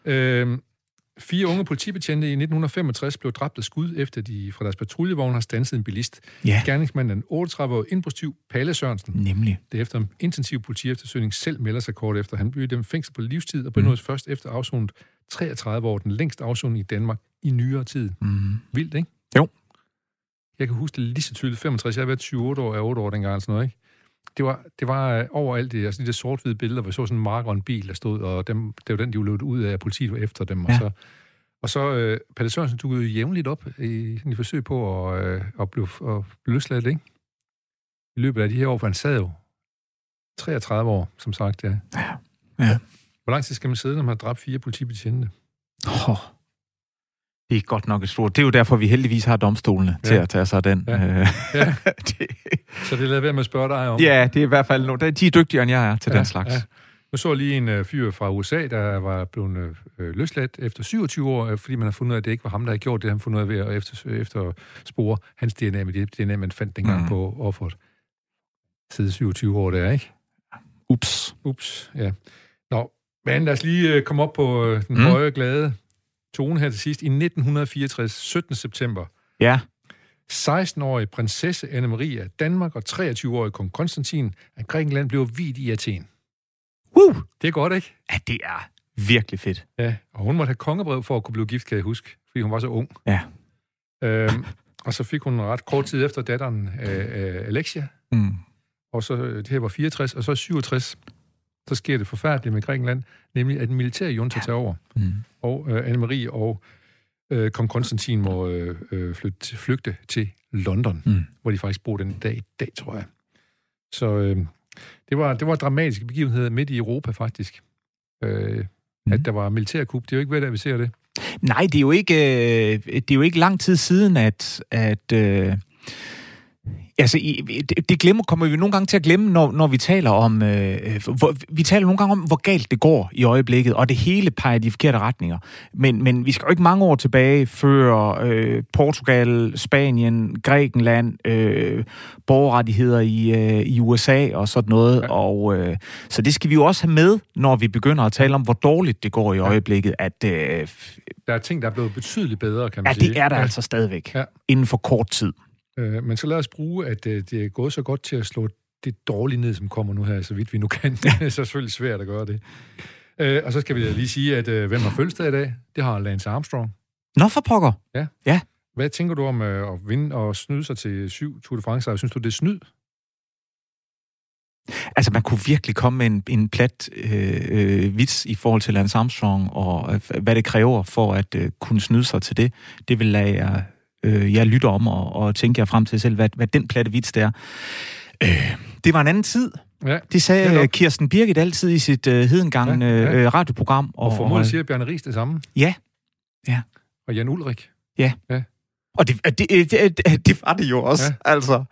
øhm, Fire unge politibetjente i 1965 blev dræbt af skud, efter de fra deres patruljevogn har stanset en bilist. Ja. Gerningsmanden, den 38-årige indbrudstyv Palle Sørensen, Nemlig. det efter en intensiv politieftersøgning selv melder sig kort efter. Han blev dem fængsel på livstid og blev mm. først efter afsonet 33 år, den længst afsoning i Danmark i nyere tid. Mm. Vildt, ikke? Jo. Jeg kan huske det lige så tydeligt. 65, jeg har været 7-8 år, er 8 år dengang, sådan noget, ikke? Det var, det var øh, overalt det, altså de der sort-hvide billeder, hvor jeg så sådan en mark og en bil, der stod, og dem, det var den, de løbet ud af, at politiet var efter dem. Og Ja. så, og så øh, Palle Sørensen dukkede jævnligt op i, i forsøg på at, øh, at blive at blive løsladt, ikke? I løbet af de her år, for han sad jo 33 år, som sagt, ja. Ja. Ja. Hvor lang tid skal man sidde, når man har dræbt fire politibetjente? Oh. Det er godt nok et stort. Det er jo derfor, vi heldigvis har domstolene ja. til at tage sig af den. Ja. Øh, Ja. [LAUGHS] det, Så det lader være med at spørge dig om. ja, det er i hvert fald nogle. De er dygtigere, end jeg er til ja, den slags. Ja. Nu så lige en øh, fyr fra USA, der var blevet øh, løsladt efter 27 år, øh, fordi man har fundet ud af, at det ikke var ham, der havde gjort det. Han fundet ud af ved at efter, efter spore hans DNA med det DNA, man fandt dengang Mm. på offeret. Siden 27 år der, ikke? Ups. Ups, ja. Nå, men lad os lige øh, komme op på øh, den mm. høje, glade tone her til sidst. I 1964, 17. september, Ja. 16-årige prinsesse Anne-Marie af Danmark og 23-årige kong Konstantin af Grækenland blev vidt i Athen. Woo! Det er godt, ikke? Ja, det er virkelig fedt. Ja, og hun måtte have kongebrev for at kunne blive gift, kan jeg huske, fordi hun var så ung. Ja. Øhm, og så fik hun ret kort tid efter datteren øh, øh, Alexia, Mm. og så øh, det her var 64, og så i 67, så sker det forfærdelige med Grækenland, nemlig at den militære junta tager over, Mm. og øh, Anne-Marie og øh, kong Konstantin må øh, øh, flytte, flygte til London, Mm. hvor de faktisk bor den dag i dag, tror jeg. Så øh, det, var, det var dramatiske begivenheder midt i Europa, faktisk. Øh, Mm. at der var militærkup. Det er jo ikke ved, at vi ser det. Nej, det er jo ikke, øh, det er jo ikke lang tid siden, at, at øh, Altså, det, glemmer, kommer vi nogle gange til at glemme, når, når vi taler om... Øh, hvor, vi taler nogle gange om, hvor galt det går i øjeblikket, og det hele peger i de forkerte retninger. Men, men vi skal jo ikke mange år tilbage, før øh, Portugal, Spanien, Grækenland, øh, borgerrettigheder i, øh, i USA og sådan noget. Ja. Og, øh, så det skal vi jo også have med, når vi begynder at tale om, hvor dårligt det går i øjeblikket. At, øh, Der er ting, der er blevet betydeligt bedre, kan man ja, sige. det er der ja. altså stadigvæk. Ja. Inden for kort tid. Øh, men så lad os bruge, at øh, det er gået så godt til at slå det dårlige ned, som kommer nu her, så vidt vi nu kan. [LAUGHS] det er selvfølgelig svært at gøre det. Øh, og så skal vi lige sige, at øh, hvem har fødselsdag i dag? Det har Lance Armstrong. Nå for pokker. Hvad tænker du om øh, at vinde og snyde sig til syv Tour de France? Synes du, det er snyd? Altså, man kunne virkelig komme med en, en plat øh, øh, vits i forhold til Lance Armstrong, og øh, hvad det kræver for at øh, kunne snyde sig til det. Det vil jeg, øh, jeg lytte om og, og tænke jer frem til selv, hvad, hvad den platte vits der. Øh, det var en anden tid. Ja. Det sagde Netop. øh, Kirsten Birgit altid i sit øh, hedengangne Ja, ja. øh, radioprogram. Og formodentlig siger Bjarne Ries det samme. Ja, Og Jan Ulrik. og det, det, det, det, det var det jo også, ja. altså.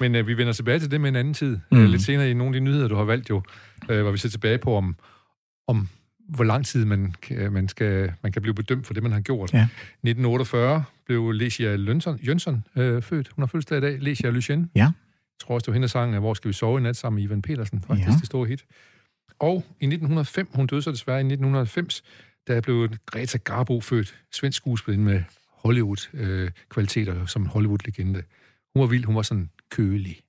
Men øh, vi vender tilbage til det med en anden tid. Mm. Øh, lidt senere i nogle af de nyheder, du har valgt jo, øh, hvor vi ser tilbage på, om, om hvor lang tid man, man, skal, man kan blive bedømt for det, man har gjort. Ja. 1948, blev Lesia Jønsson, Jønsson øh, født. Hun har fødselsdag i dag. Lesia Lucien. Ja. Jeg tror også, det var hende, der sang, Hvor skal vi sove i nat sammen med Ivan Petersen. Faktisk Ja. det store hit. Og i 1905, hun døde så desværre i 1990, der blev Greta Garbo født, svensk skuespiller med Hollywood-kvaliteter som Hollywood-legende. Hun var vild, hun var sådan kølig.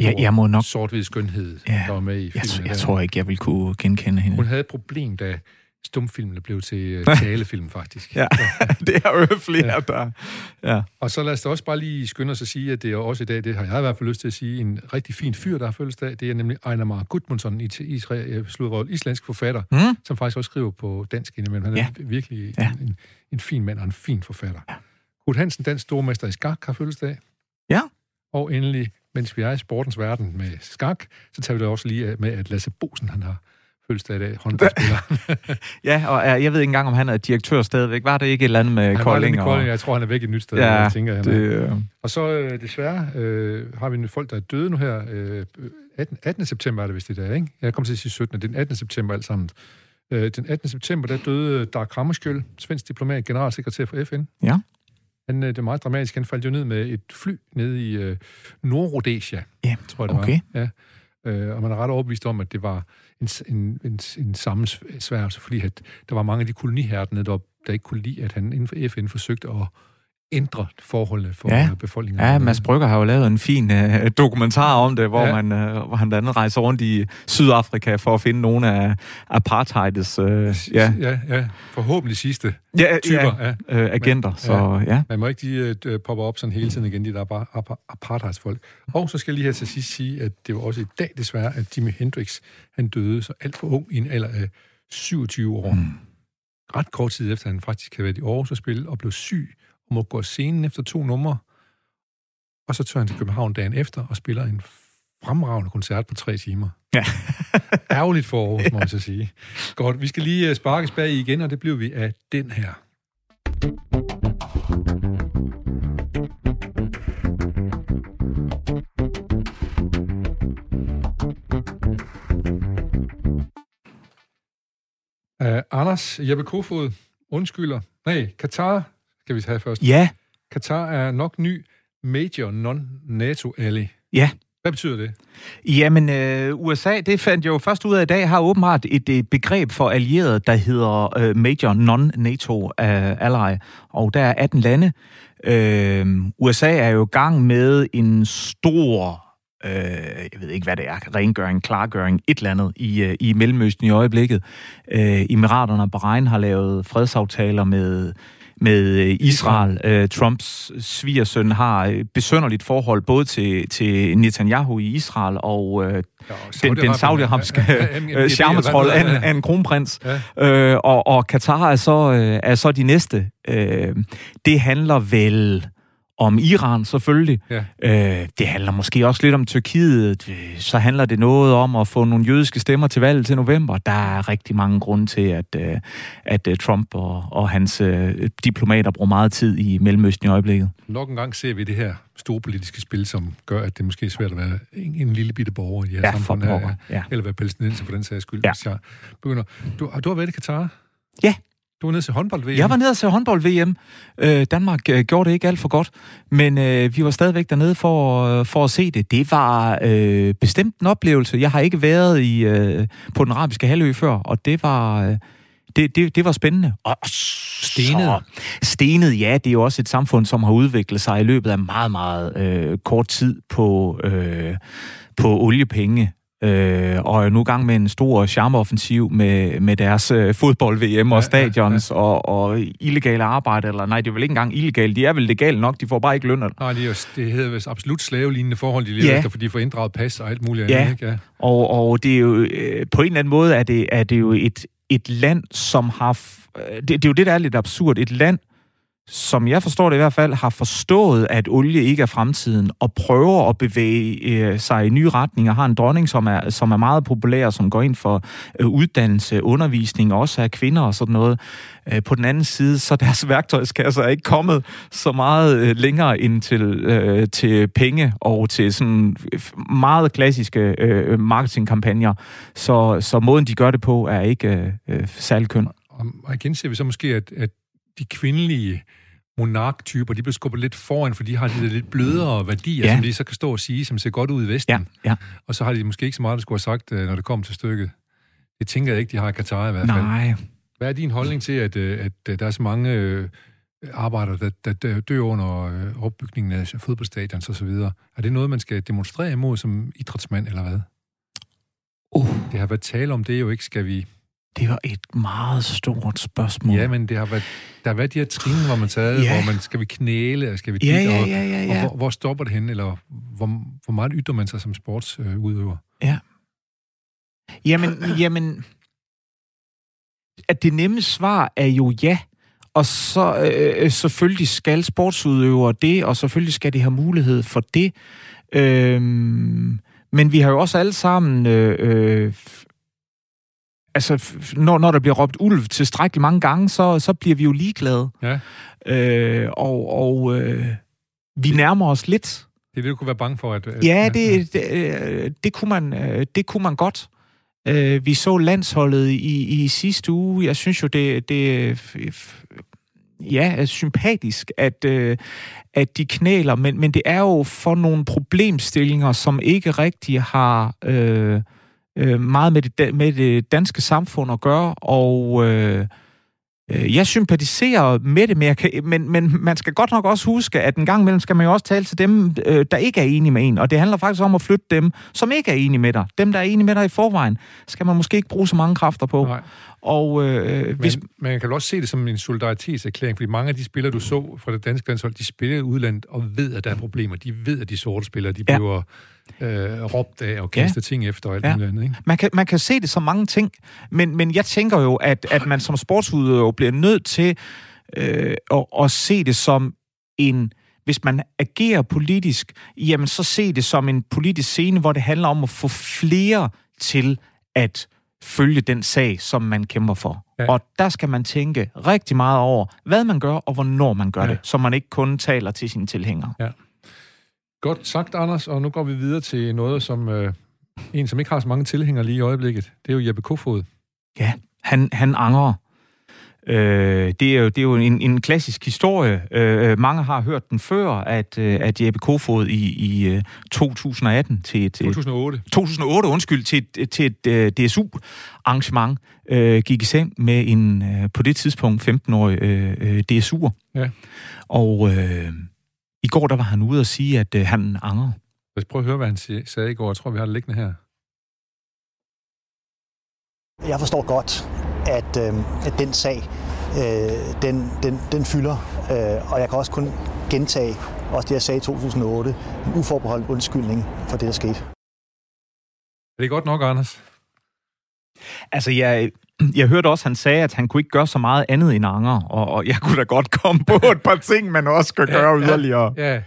Jeg, jeg må nok... Sort-hvid skønhed, Ja. der var med i Jeg, filmen. jeg der. tror ikke, jeg vil kunne genkende hende. Hun havde et problem, da stumfilmene blev til øh, [LAUGHS] talefilm, faktisk. Ja, [LAUGHS] det er jo flere, der... Ja. Og så lad os da også bare lige skynde os at sige, at det er også i dag, det har jeg i hvert fald lyst til at sige, en rigtig fin fyr, der har fødselsdag. Det er nemlig Einar Mar Gudmundsson, i Israel, øh, sludrøvet, islandsk forfatter, Mm? som faktisk også skriver på dansk indimellem. Han er Ja. virkelig Ja. en, en, en fin mand og en fin forfatter. Ja. Kurt Hansen, dansk stormester i skak, har fødselsdag. Ja. Og endelig, mens vi er i sportens verden med skak, så tager vi da også lige med, at Lasse Bosen, han har fødselsdag i dag, håndboldspiller. [LAUGHS] Ja, og øh, jeg ved ikke engang, om han er direktør stadigvæk. Var det ikke et eller andet med Kolding? i Kolding, og... jeg tror, han er væk et nyt sted, Ja, jeg tænker, han det, øh, Og så øh, desværre øh, har vi nogle folk, der er døde nu her. Øh, 18, 18. september er det vist det der, ikke? Jeg kommer til at sige 17. Det er den 18. september alt sammen. Øh, den 18. september, der døde Dag Hammarskjöld, svensk diplomat, generalsekretær for FN. Ja. Han, øh, det er meget dramatisk. Han faldt jo ned med et fly nede i øh, Nordrhodesia, Ja, tror jeg det okay. var. Ja. Øh, og man er ret overbevist om, at det var en, en, en, en sammensværgelse, fordi at der var mange af de koloniherrene, der, der ikke kunne lide, at han inden for FN forsøgte at ændre forholdene for Ja. ja. befolkningen. Ja, Mads Brygger har jo lavet en fin øh, dokumentar om det, hvor, Ja. ja. man, øh, hvor han blandt andet rejser rundt i Sydafrika for at finde nogle af apartheids øh, ja, ja, ja. Forhåbentlig sidste ja, typer. Ja. ja, øh, agenter. Men- så ja. Man må ikke de øh, popper op sådan hele tiden igen, de der bare ap- apartheidsfolk. Og så skal jeg lige her til sidst sige, at det var også i dag desværre, at Jimi Hendrix, han døde så alt for ung i en alder af 27 år. Mm. Ret kort tid efter, han faktisk havde været i Aarhus og spille, og blev syg, må gå af scenen efter to numre. Og så tør han til København dagen efter og spiller en fremragende koncert på tre timer. Ja. [LAUGHS] Ærgerligt for Aarhus, må man så sige. Godt, vi skal lige øh, sparkes bag i igen, og det bliver vi af den her. Uh, Anders Jeppe Kofod undskylder. Nej, Katar skal vi have først. Ja, Katar er nok ny major non-NATO-ally. ja. Hvad betyder det? Jamen, øh, USA, det fandt jeg jo først ud af i dag, har åbenbart et, et begreb for allierede, der hedder øh, Major Non-NATO øh, Ally, og der er 18 lande. Øh, USA er jo i gang med en stor, øh, jeg ved ikke hvad det er, rengøring, klargøring, et eller andet i, øh, i Mellemøsten i øjeblikket. Øh, Emiraterne og Bahrain har lavet fredsaftaler med med øh, Israel. Øh, Trumps svigersøn har et besønderligt forhold både til, til Netanyahu i Israel og øh, den, den saudiarabiske øh, charmetrol af, en- kronprins. Ja. Øh, og, og Katar er så, øh, er så de næste. Øh, det handler vel om Iran selvfølgelig. Ja. Øh, det handler måske også lidt om Tyrkiet. Så handler det noget om at få nogle jødiske stemmer til valget til november. Der er rigtig mange grunde til, at, øh, at øh, Trump og, og hans øh, diplomater bruger meget tid i Mellemøsten i øjeblikket. Nok en gang ser vi det her store politiske spil, som gør, at det måske er svært at være en, en lille bitte borger i her Ja, samfund. Ja. Eller være palæstinenser for den sags skyld, Ja. hvis jeg begynder. Du, du har været i Katar? Ja. Du var nede til håndbold-VM? Jeg var nede se håndbold-VM. Øh, Danmark øh, gjorde det ikke alt for godt, men øh, vi var stadigvæk dernede for, øh, for at se det. Det var øh, bestemt en oplevelse. Jeg har ikke været i øh, på den arabiske halvø før, og det var... Øh, det, det, det var spændende. Og Stenet? Stenet, ja, det er jo også et samfund, som har udviklet sig i løbet af meget, meget øh, kort tid på, øh, på oliepenge. Øh, og er nu i gang med en stor charmeoffensiv med, med deres øh, fodbold-VM og Ja, ja, stadions Og, og illegale arbejde, eller nej, det er vel ikke engang illegale, de er vel legale nok, de får bare ikke løn. Nej, det, er jo, det hedder vist absolut slavelignende forhold, de lever Ja. efter, fordi de får inddraget pas og alt muligt Ja. andet. Ikke? Ja. Og, og det er jo, øh, på en eller anden måde er det, er det jo et, et land, som har... f- øh, Det, det er jo det, der er lidt absurd. Et land, som jeg forstår det i hvert fald, har forstået, at olie ikke er fremtiden, og prøver at bevæge øh, sig i nye retninger, har en dronning, som er, som er meget populær, som går ind for øh, uddannelse, undervisning, også af kvinder og sådan noget. Øh, på den anden side, så deres værktøjskasse er ikke kommet så meget øh, længere end til, øh, til penge og til sådan meget klassiske øh, marketingkampagner. Så, så måden, de gør det på, er ikke øh, øh særlig køn. Og igen ser vi så måske, at, at de kvindelige monarktyper, de bliver skubbet lidt foran, for de har de der lidt blødere værdier, ja. som de så kan stå og sige, som ser godt ud i Vesten. Ja, ja. Og så har de måske ikke så meget, der skulle have sagt, øh, når det kommer til stykket. Det tænker jeg ikke, de har i Katar i hvert fald. Nej. Hvad er din holdning til, at, øh, at der er så mange øh, arbejdere, der, der dør under opbygningen af fodboldstadions osv.? Er det noget, man skal demonstrere imod som idrætsmand, eller hvad? Uh. Det har været tale om det jo ikke, skal vi det var et meget stort spørgsmål. Ja, men det har været, der har været de her trin, hvor man tager, ja. hvor man, skal vi knæle, eller skal vi dit, ja, ja, ja, ja, ja. og hvor, hvor stopper det hen, eller hvor, hvor meget ytter man sig som sportsudøver? Ja. Jamen, jamen, at det nemme svar er jo ja, og så øh, selvfølgelig skal sportsudøvere det, og selvfølgelig skal de have mulighed for det. Øhm, men vi har jo også alle sammen øh, øh, altså, når, når der bliver råbt ulv tilstrækkeligt mange gange, så, så bliver vi jo ligeglade. Ja. Øh, og og øh, vi nærmer os lidt. Det er det, du kunne være bange for? At, at ja, det, det, øh, det, kunne man, øh, det kunne man godt. Øh, vi så landsholdet i, i sidste uge. Jeg synes jo, det, det ja, er sympatisk, at, at de knæler, men, men det er jo for nogle problemstillinger, som ikke rigtig har... Øh, øh, meget med det, med det danske samfund at gøre, og øh, øh, jeg sympatiserer med det, men, jeg kan, men, men man skal godt nok også huske, at en gang imellem skal man jo også tale til dem, øh, der ikke er enige med en, og det handler faktisk om at flytte dem, som ikke er enige med dig. Dem, der er enige med dig i forvejen, skal man måske ikke bruge så mange kræfter på. Nej. Og, øh, men, hvis... Man kan også se det som en solidaritetserklæring, fordi mange af de spillere, du så fra det danske landshold, de spiller i udlandet og ved, at der er problemer. De ved, at de sorte spillere, de ja. bliver øh, råbt af og kastet ja. ting efter og alt ja. muligt andet. Ikke? Man, kan, man kan se det som mange ting, men, men jeg tænker jo, at, at man som sportsudøver bliver nødt til øh, at, at se det som en hvis man agerer politisk, jamen så se det som en politisk scene, hvor det handler om at få flere til at følge den sag, som man kæmper for. Ja. Og der skal man tænke rigtig meget over, hvad man gør, og hvornår man gør ja. det, så man ikke kun taler til sine tilhængere. Ja. Godt sagt, Anders, og nu går vi videre til noget, som øh, en, som ikke har så mange tilhængere lige i øjeblikket. Det er jo Jeppe Kofod. Ja, han, han angrer. Øh, det er jo, det er jo en, en klassisk historie. Øh, mange har hørt den før, at, øh, at Jeppe Kofod i, i 2018 øh, til et... 2008. 2008, undskyld, til et, til et uh, øh, DSU-arrangement øh, gik i seng med en på det tidspunkt 15-årig øh, DSU'er. Ja. Og øh, i går der var han ude og sige, at øh, han angrer. Lad os prøve at høre, hvad han sagde i går. Jeg tror, vi har det liggende her. Jeg forstår godt, at, øh, at den sag, øh, den, den, den fylder. Øh, og jeg kan også kun gentage, også det jeg sagde i 2008, en uforbeholdt undskyldning for det, der skete. Er det godt nok, Anders? Altså, jeg, jeg hørte også, han sagde, at han kunne ikke gøre så meget andet end anger, og, og jeg kunne da godt komme på et par ting, man også kan gøre ja, yderligere. Ja,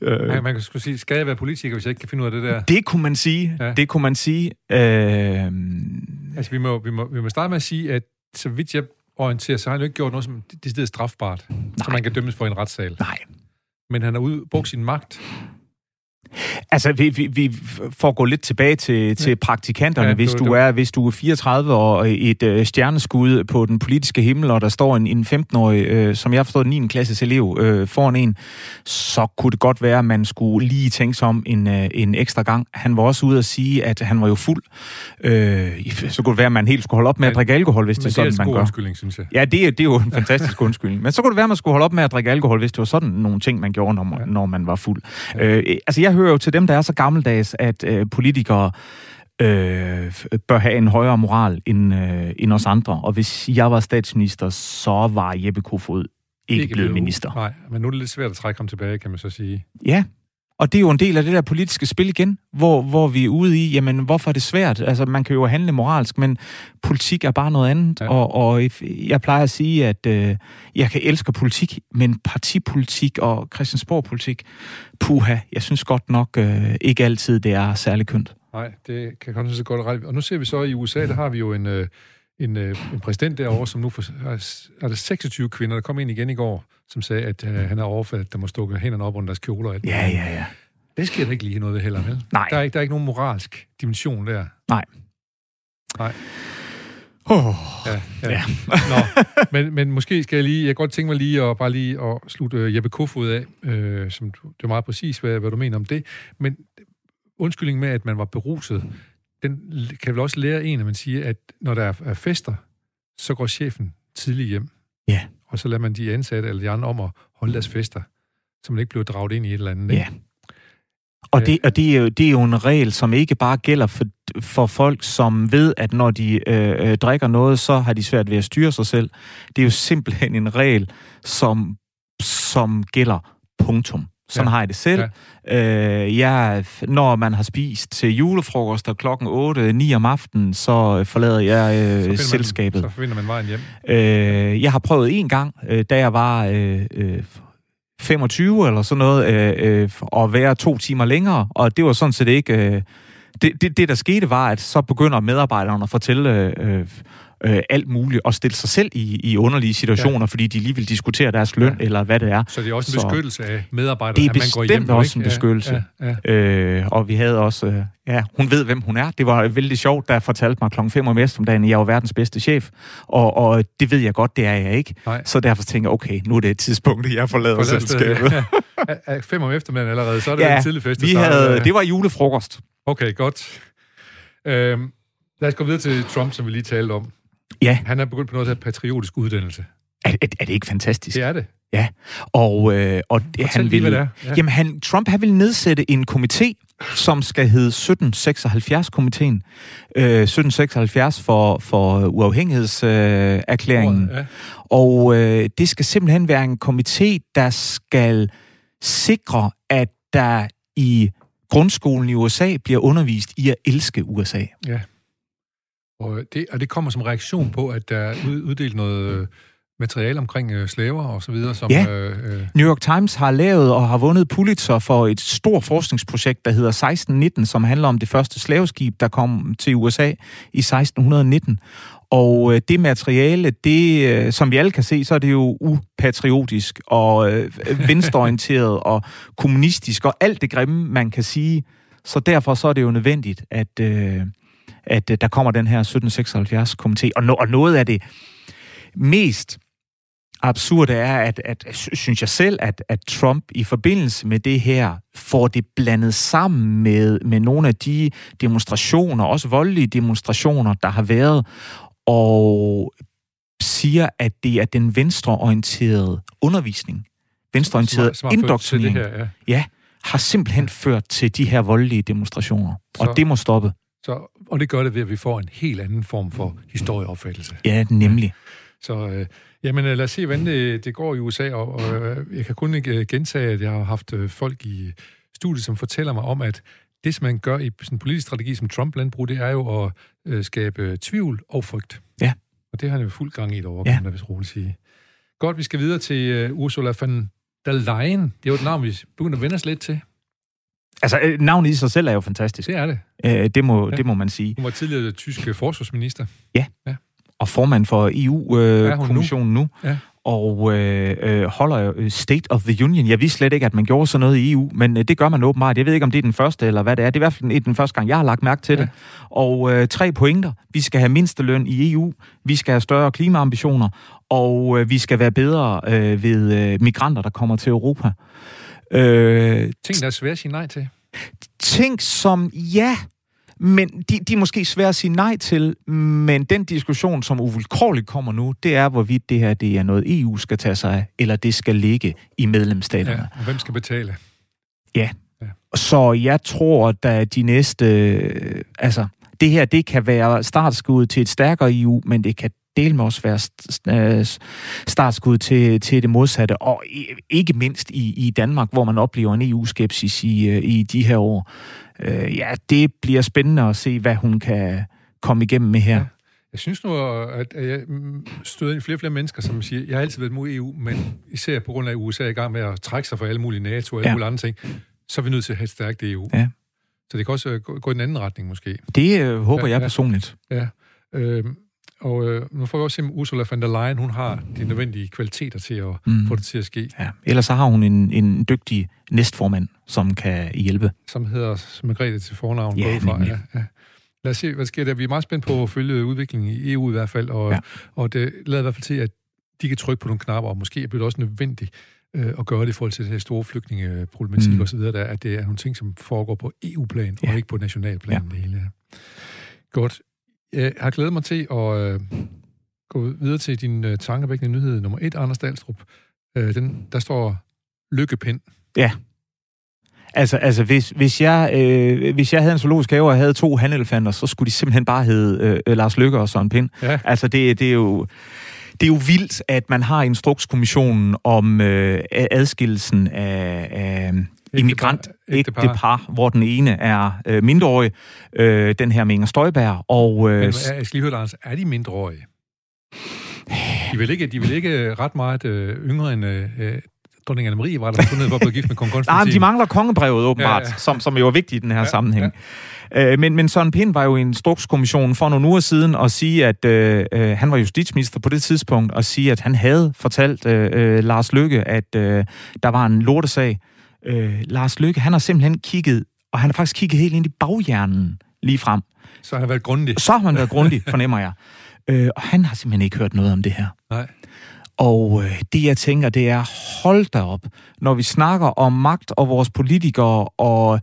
Øh, man, man kan skulle sige, skal jeg være politiker, hvis jeg ikke kan finde ud af det der? Det kunne man sige. Ja. Det kunne man sige. Øh... Altså, vi må, vi, må, vi må starte med at sige, at så vidt jeg orienterer, så har han jo ikke gjort noget, som det er strafbart, Nej. som man kan dømmes for i en retssal. Nej. Men han har ud, brugt sin magt Altså, vi, vi, vi får gå lidt tilbage til, til praktikanterne. Ja, hvis, du er, hvis du er 34 og et øh, stjerneskud på den politiske himmel, og der står en, en 15-årig, øh, som jeg forstår, 9. klasses elev øh, foran en, så kunne det godt være, at man skulle lige tænke sig om en, øh, en ekstra gang. Han var også ude at sige, at han var jo fuld. Øh, så kunne det være, at man helt skulle holde op med at drikke alkohol, hvis det er sådan, man gør. undskyldning, synes jeg. Ja, det, er, det er jo en fantastisk undskyldning. Men så kunne det være, at man skulle holde op med at drikke alkohol, hvis det var sådan nogle ting, man gjorde, når, ja. når man var fuld. Ja. Øh, altså, jeg hører jo til dem, der er så gammeldags, at øh, politikere øh, bør have en højere moral end, øh, end os andre. Og hvis jeg var statsminister, så var Jeppe Kofod ikke, ikke blevet minister. Nej, men nu er det lidt svært at trække ham tilbage, kan man så sige. Ja, og det er jo en del af det der politiske spil igen, hvor, hvor vi er ude i, jamen, hvorfor er det svært? Altså, man kan jo handle moralsk, men politik er bare noget andet. Ja. Og, og jeg plejer at sige, at øh, jeg kan elske politik, men partipolitik og Christiansborg-politik, puha, jeg synes godt nok øh, ikke altid, det er særlig kønt. Nej, det kan jeg så godt ret. Og nu ser vi så i USA, der har vi jo en, øh, en, øh, en præsident derovre, som nu får, er der 26 kvinder, der kom ind igen i går, som sagde, at øh, han er overfaldet, der må stukke hænderne op under deres kjoler. Ja, ja, ja. Det sker der ikke lige noget ved heller, vel? Nej. Der er, ikke, der er ikke nogen moralsk dimension der. Nej. Nej. Oh, ja, ja. ja. Nå, men, men måske skal jeg lige, jeg kan godt tænke mig lige at bare lige at slutte uh, Jeppe Kofod af, øh, som det er meget præcis, hvad, hvad du mener om det, men undskyldning med, at man var beruset, den kan vel også lære en, at man siger, at når der er fester, så går chefen tidligt hjem. Ja. Og så lader man de ansatte eller de andre om at holde deres fester, så man ikke bliver draget ind i et eller andet. Ja. Og, det, og det, er jo, det er jo en regel, som ikke bare gælder for, for folk, som ved, at når de øh, øh, drikker noget, så har de svært ved at styre sig selv. Det er jo simpelthen en regel, som, som gælder punktum. Sådan ja. har jeg det selv. Ja. Øh, jeg, når man har spist til julefrokost og klokken 8-9 om aftenen, så forlader jeg øh, så selskabet. Man, så finder man vejen hjem. Øh, jeg har prøvet en gang, øh, da jeg var øh, øh, 25 eller sådan noget, øh, øh, at være to timer længere, og det var sådan set ikke... Øh, det, det, det, der skete, var, at så begynder medarbejderne at fortælle øh, øh, alt muligt, og stille sig selv i, i underlige situationer, ja. fordi de lige vil diskutere deres løn, ja. eller hvad det er. Så det er også en så, beskyttelse af medarbejderne, at man går hjem? Det er også en beskyttelse. Ja, ja, ja. Øh, og vi havde også... Øh, ja, hun ved, hvem hun er. Det var vældig sjovt, da jeg fortalte mig klokken 5 om eftermiddagen, at jeg var verdens bedste chef. Og, og det ved jeg godt, det er jeg ikke. Nej. Så derfor tænker jeg, okay, nu er det et tidspunkt, jeg forlader selskabet. [LAUGHS] Ja. 5 om eftermiddagen allerede, så er det ja, en tidlig fest. Vi havde, det var julefrokost. Okay, godt. Øhm, lad os gå videre til Trump, som vi lige talte om. Ja. Han er begyndt på noget, der patriotisk uddannelse. Er, er, er det ikke fantastisk? Det er det. Ja, og, øh, og det, han vil, Ja. Jamen, han, Trump han vil nedsætte en komité, som skal hedde 1776-komiteen. Øh, 1776 for, for uafhængighedserklæringen. Øh, ja. Og øh, det skal simpelthen være en komité, der skal sikre, at der i grundskolen i USA bliver undervist i at elske USA. Ja. Og det, og det kommer som reaktion på, at der er uddelt noget øh, materiale omkring øh, slaver og så videre. Som, ja. Øh, øh, New York Times har lavet og har vundet Pulitzer for et stort forskningsprojekt, der hedder 1619, som handler om det første slaveskib, der kom til USA i 1619. Og øh, det materiale, det, øh, som vi alle kan se, så er det jo upatriotisk og øh, [LAUGHS] venstreorienteret og kommunistisk og alt det grimme, man kan sige. Så derfor så er det jo nødvendigt, at... Øh, at øh, der kommer den her 1776-komité. Og, no, og noget af det mest absurde er, at, at synes jeg selv, at, at Trump i forbindelse med det her får det blandet sammen med, med nogle af de demonstrationer, også voldelige demonstrationer, der har været, og siger, at det er den venstreorienterede undervisning, venstreorienterede indoktrinering, det her, ja. ja, har simpelthen ført til de her voldelige demonstrationer. Så, og det må stoppe. Så, og det gør det ved, at vi får en helt anden form for historieopfattelse. Ja, nemlig. Så øh, jamen, øh, lad os se, hvordan det, det går i USA, og, og øh, jeg kan kun ikke gentage, at jeg har haft øh, folk i studiet, som fortæller mig om, at det, som man gør i sådan en politisk strategi som Trump-landbrug, det er jo at øh, skabe tvivl og frygt. Ja. Og det har han jo fuld gang i et år, ja. vist roligt sige. Godt, vi skal videre til uh, Ursula von der Leyen. Det er jo et navn, vi begynder at vende os lidt til. Altså, øh, navnet i sig selv er jo fantastisk. Det er det. Øh, det, må, ja. det må man sige. Hun var tidligere tysk forsvarsminister. Ja. ja. Og formand for EU-kommissionen øh, nu. Ja. Og øh, øh, holder øh, State of the Union. Jeg vidste slet ikke, at man gjorde sådan noget i EU, men øh, det gør man åbenbart. Jeg ved ikke, om det er den første, eller hvad det er. Det er i hvert fald den første gang, jeg har lagt mærke til ja. det. Og øh, tre pointer. Vi skal have mindsteløn i EU. Vi skal have større klimaambitioner. Og øh, vi skal være bedre øh, ved øh, migranter, der kommer til Europa. Øh, ting, der er svært at sige nej til? Ting, som ja, men de, de er måske svære at sige nej til, men den diskussion, som uvilkårligt kommer nu, det er, hvorvidt det her det er noget, EU skal tage sig af, eller det skal ligge i medlemsstaterne. Ja, og hvem skal betale? Ja. ja. Så jeg tror, at de næste... Altså, det her, det kan være startskud til et stærkere EU, men det kan del med også være startskud til, til det modsatte, og ikke mindst i, i Danmark, hvor man oplever en EU-skepsis i, øh, i de her år. Øh, ja, det bliver spændende at se, hvad hun kan komme igennem med her. Ja. Jeg synes nu, at jeg støder ind flere og flere mennesker, som siger, jeg har altid været mod EU, men især på grund af, at USA er i gang med at trække sig fra alle mulige NATO og alle ja. mulige andre ting, så er vi nødt til at have et stærkt EU. Ja. Så det kan også gå i en anden retning, måske. Det øh, håber ja, jeg personligt. Ja. Øh, og øh, nu får vi også se, Ursula von der Leyen, hun har de nødvendige kvaliteter til at mm. få det til at ske. Ja. Ellers så har hun en, en dygtig næstformand, som kan hjælpe. Som hedder Margrethe til fornavn. Ja, fra, ja, ja. lad os se, hvad sker der. Vi er meget spændt på at følge udviklingen i EU i hvert fald, og, ja. og det lader i hvert fald til, at de kan trykke på nogle knapper, og måske bliver det også nødvendigt øh, at gøre det i forhold til det her store flygtningeproblematik mm. osv., der, at det er nogle ting, som foregår på EU-plan, ja. og ikke på nationalplan, ja. det hele. Godt. Jeg har glædet mig til at øh, gå videre til din øh, tankevækkende nyhed nummer et, Anders Dahlstrup. Øh, den, der står lykkepind. Ja. Altså, altså hvis, hvis, jeg, øh, hvis jeg havde en zoologisk have og havde to hanelefanter, så skulle de simpelthen bare hedde øh, Lars Lykke og Søren Pind. Ja. Altså, det, det er jo... Det er jo vildt, at man har instrukskommissionen om øh, adskillelsen af, af immigrant ægtepar, hvor den ene er øh, mindreårig, øh, den her med Inger Støjberg. Og, øh, Men jeg skal lige høre, Lars, er de mindreårige? De vil ikke, de vil ikke ret meget øh, yngre end øh, dronning Anne-Marie var der fundet for at blive gift med kong [LAUGHS] Konstantin. Nej, de mangler kongebrevet åbenbart, ja, ja. Som, som jo er vigtigt i den her ja, sammenhæng. Ja. Øh, men, men Søren Pind var jo i instrukskommissionen for nogle uger siden og sige, at øh, øh, han var justitsminister på det tidspunkt, og sige, at han havde fortalt øh, øh, Lars Lykke, at øh, der var en lortesag. Øh, Lars Lykke, han har simpelthen kigget, og han har faktisk kigget helt ind i baghjernen lige frem. Så han har været grundig. Så har han været grundig, [LAUGHS] fornemmer jeg. Øh, og han har simpelthen ikke hørt noget om det her. Nej. Og øh, det, jeg tænker, det er, hold da op, når vi snakker om magt og vores politikere, og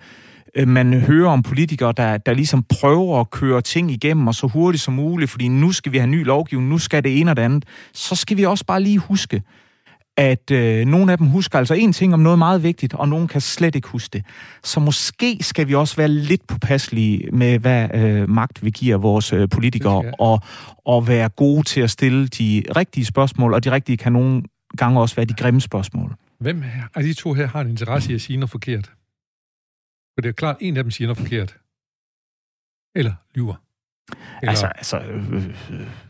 øh, man hører om politikere, der, der ligesom prøver at køre ting igennem, og så hurtigt som muligt, fordi nu skal vi have ny lovgivning, nu skal det ene og det andet, så skal vi også bare lige huske, at øh, nogle af dem husker altså en ting om noget meget vigtigt, og nogen kan slet ikke huske det. Så måske skal vi også være lidt påpasselige med, hvad øh, magt vi giver vores øh, politikere, og, og være gode til at stille de rigtige spørgsmål, og de rigtige kan nogle gange også være de grimme spørgsmål. Hvem af de to her har en interesse i at sige noget forkert? For det er klart, en af dem siger noget forkert. Eller lyver. Eller... Altså, altså øh,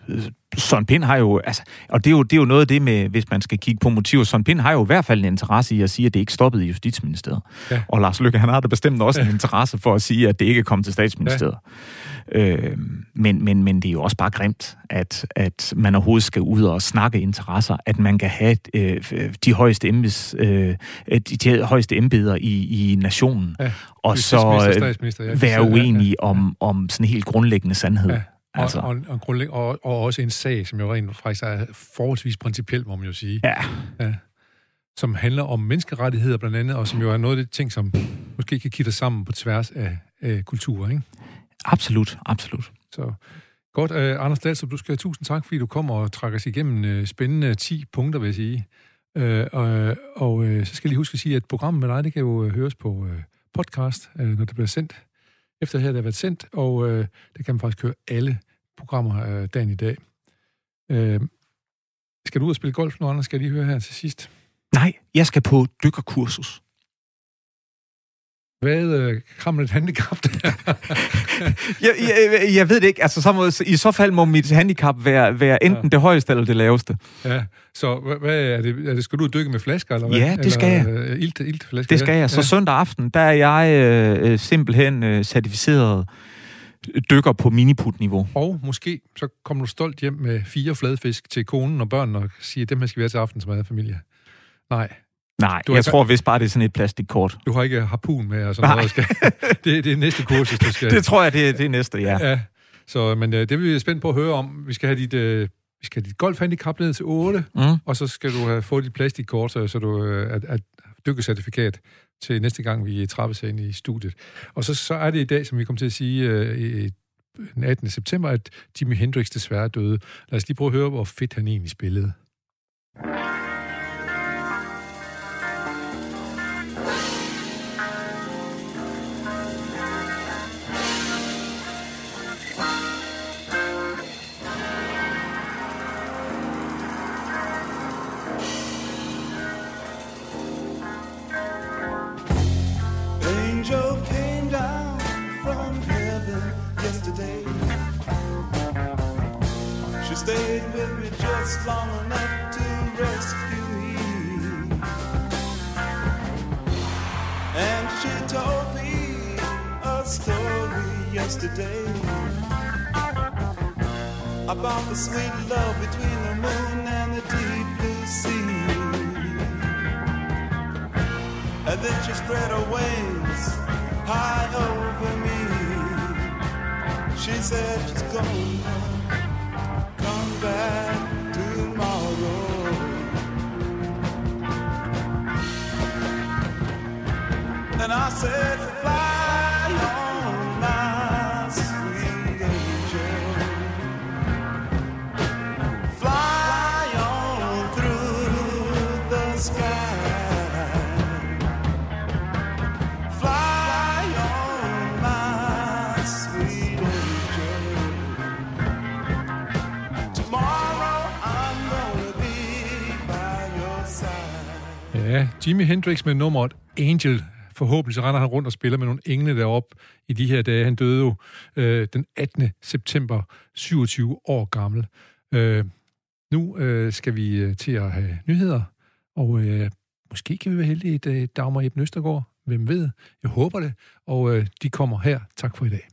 øh, Søren Pind har jo, altså, og det er jo, det er jo noget af det med, hvis man skal kigge på motiver, Søren Pind har jo i hvert fald en interesse i at sige, at det ikke stoppede i Justitsministeriet. Ja. Og Lars Lykke, han har da bestemt også ja. en interesse for at sige, at det ikke kom til Statsministeriet. Ja. Øh, men, men, men det er jo også bare grimt, at, at man overhovedet skal ud og snakke interesser, at man kan have øh, de højeste embeds, øh, de, de højeste embeder i, i nationen, ja. og så øh, være uenige ja, ja, om, om sådan en helt grundlæggende sandhed. Ja. Altså. Og, og, og, og, og også en sag, som jo rent faktisk er forholdsvis principiel, må man jo sige. Ja. ja. Som handler om menneskerettigheder blandt andet, og som jo er noget af det ting, som måske kan kitte sammen på tværs af, af kulturer, ikke? Absolut, absolut. Så godt, uh, Anders Dahlstrup, du skal have tusind tak, fordi du kommer og trækker os igennem uh, spændende 10 punkter, vil jeg sige. Uh, og og uh, så skal jeg lige huske at sige, at programmet med dig, det kan jo uh, høres på uh, podcast, uh, når det bliver sendt efter her, der har været sendt, og øh, der kan man faktisk køre alle programmer øh, dagen i dag. Øh, skal du ud og spille golf nu, Anders? Skal jeg lige høre her til sidst? Nej, jeg skal på dykkerkursus. Hvad øh, man et handicap der? [LAUGHS] jeg, jeg, jeg ved det ikke. Altså, så må, I så fald må mit handicap være, være enten ja. det højeste eller det laveste. Ja, så hvad er det? Er det skal du dykke med flasker? Eller hvad? Ja, det skal jeg. Eller, ilt, iltflasker, det skal jeg. Så ja. søndag aften, der er jeg øh, øh, simpelthen øh, certificeret dykker på miniput-niveau. Og måske så kommer du stolt hjem med fire fladfisk til konen og børnene og siger, dem her skal vi have til aften som er familie. Nej, Nej, du jeg ikke, tror vist bare, det er sådan et plastikkort. Du har ikke harpun med og sådan Nej. noget. Skal, [LAUGHS] det, det er næste kursus, du skal... [LAUGHS] det tror jeg, det er det næste, ja. ja. Så, men uh, det vi spændt på at høre om. Vi skal have dit, uh, vi skal have dit golfhandicap ned til 8, mm. og så skal du have fået dit plastikkort, så, så du uh, at, at dykkecertifikat til næste gang, vi træffes ind i studiet. Og så, så er det i dag, som vi kommer til at sige, i, den 18. september, at Jimi Hendrix desværre døde. Lad os lige prøve at høre, hvor fedt han egentlig spillede. yesterday about the sweet love between the moon and the deep blue sea. And then she spread her wings high over me. She said she's gonna come back tomorrow. And I said, Jimi Hendrix med nummeret Angel. Forhåbentlig så render han rundt og spiller med nogle engle deroppe i de her dage. Han døde jo øh, den 18. september, 27 år gammel. Øh, nu øh, skal vi øh, til at have nyheder, og øh, måske kan vi være heldige, at øh, Dagmar Eben Østergaard, hvem ved, jeg håber det, og øh, de kommer her. Tak for i dag.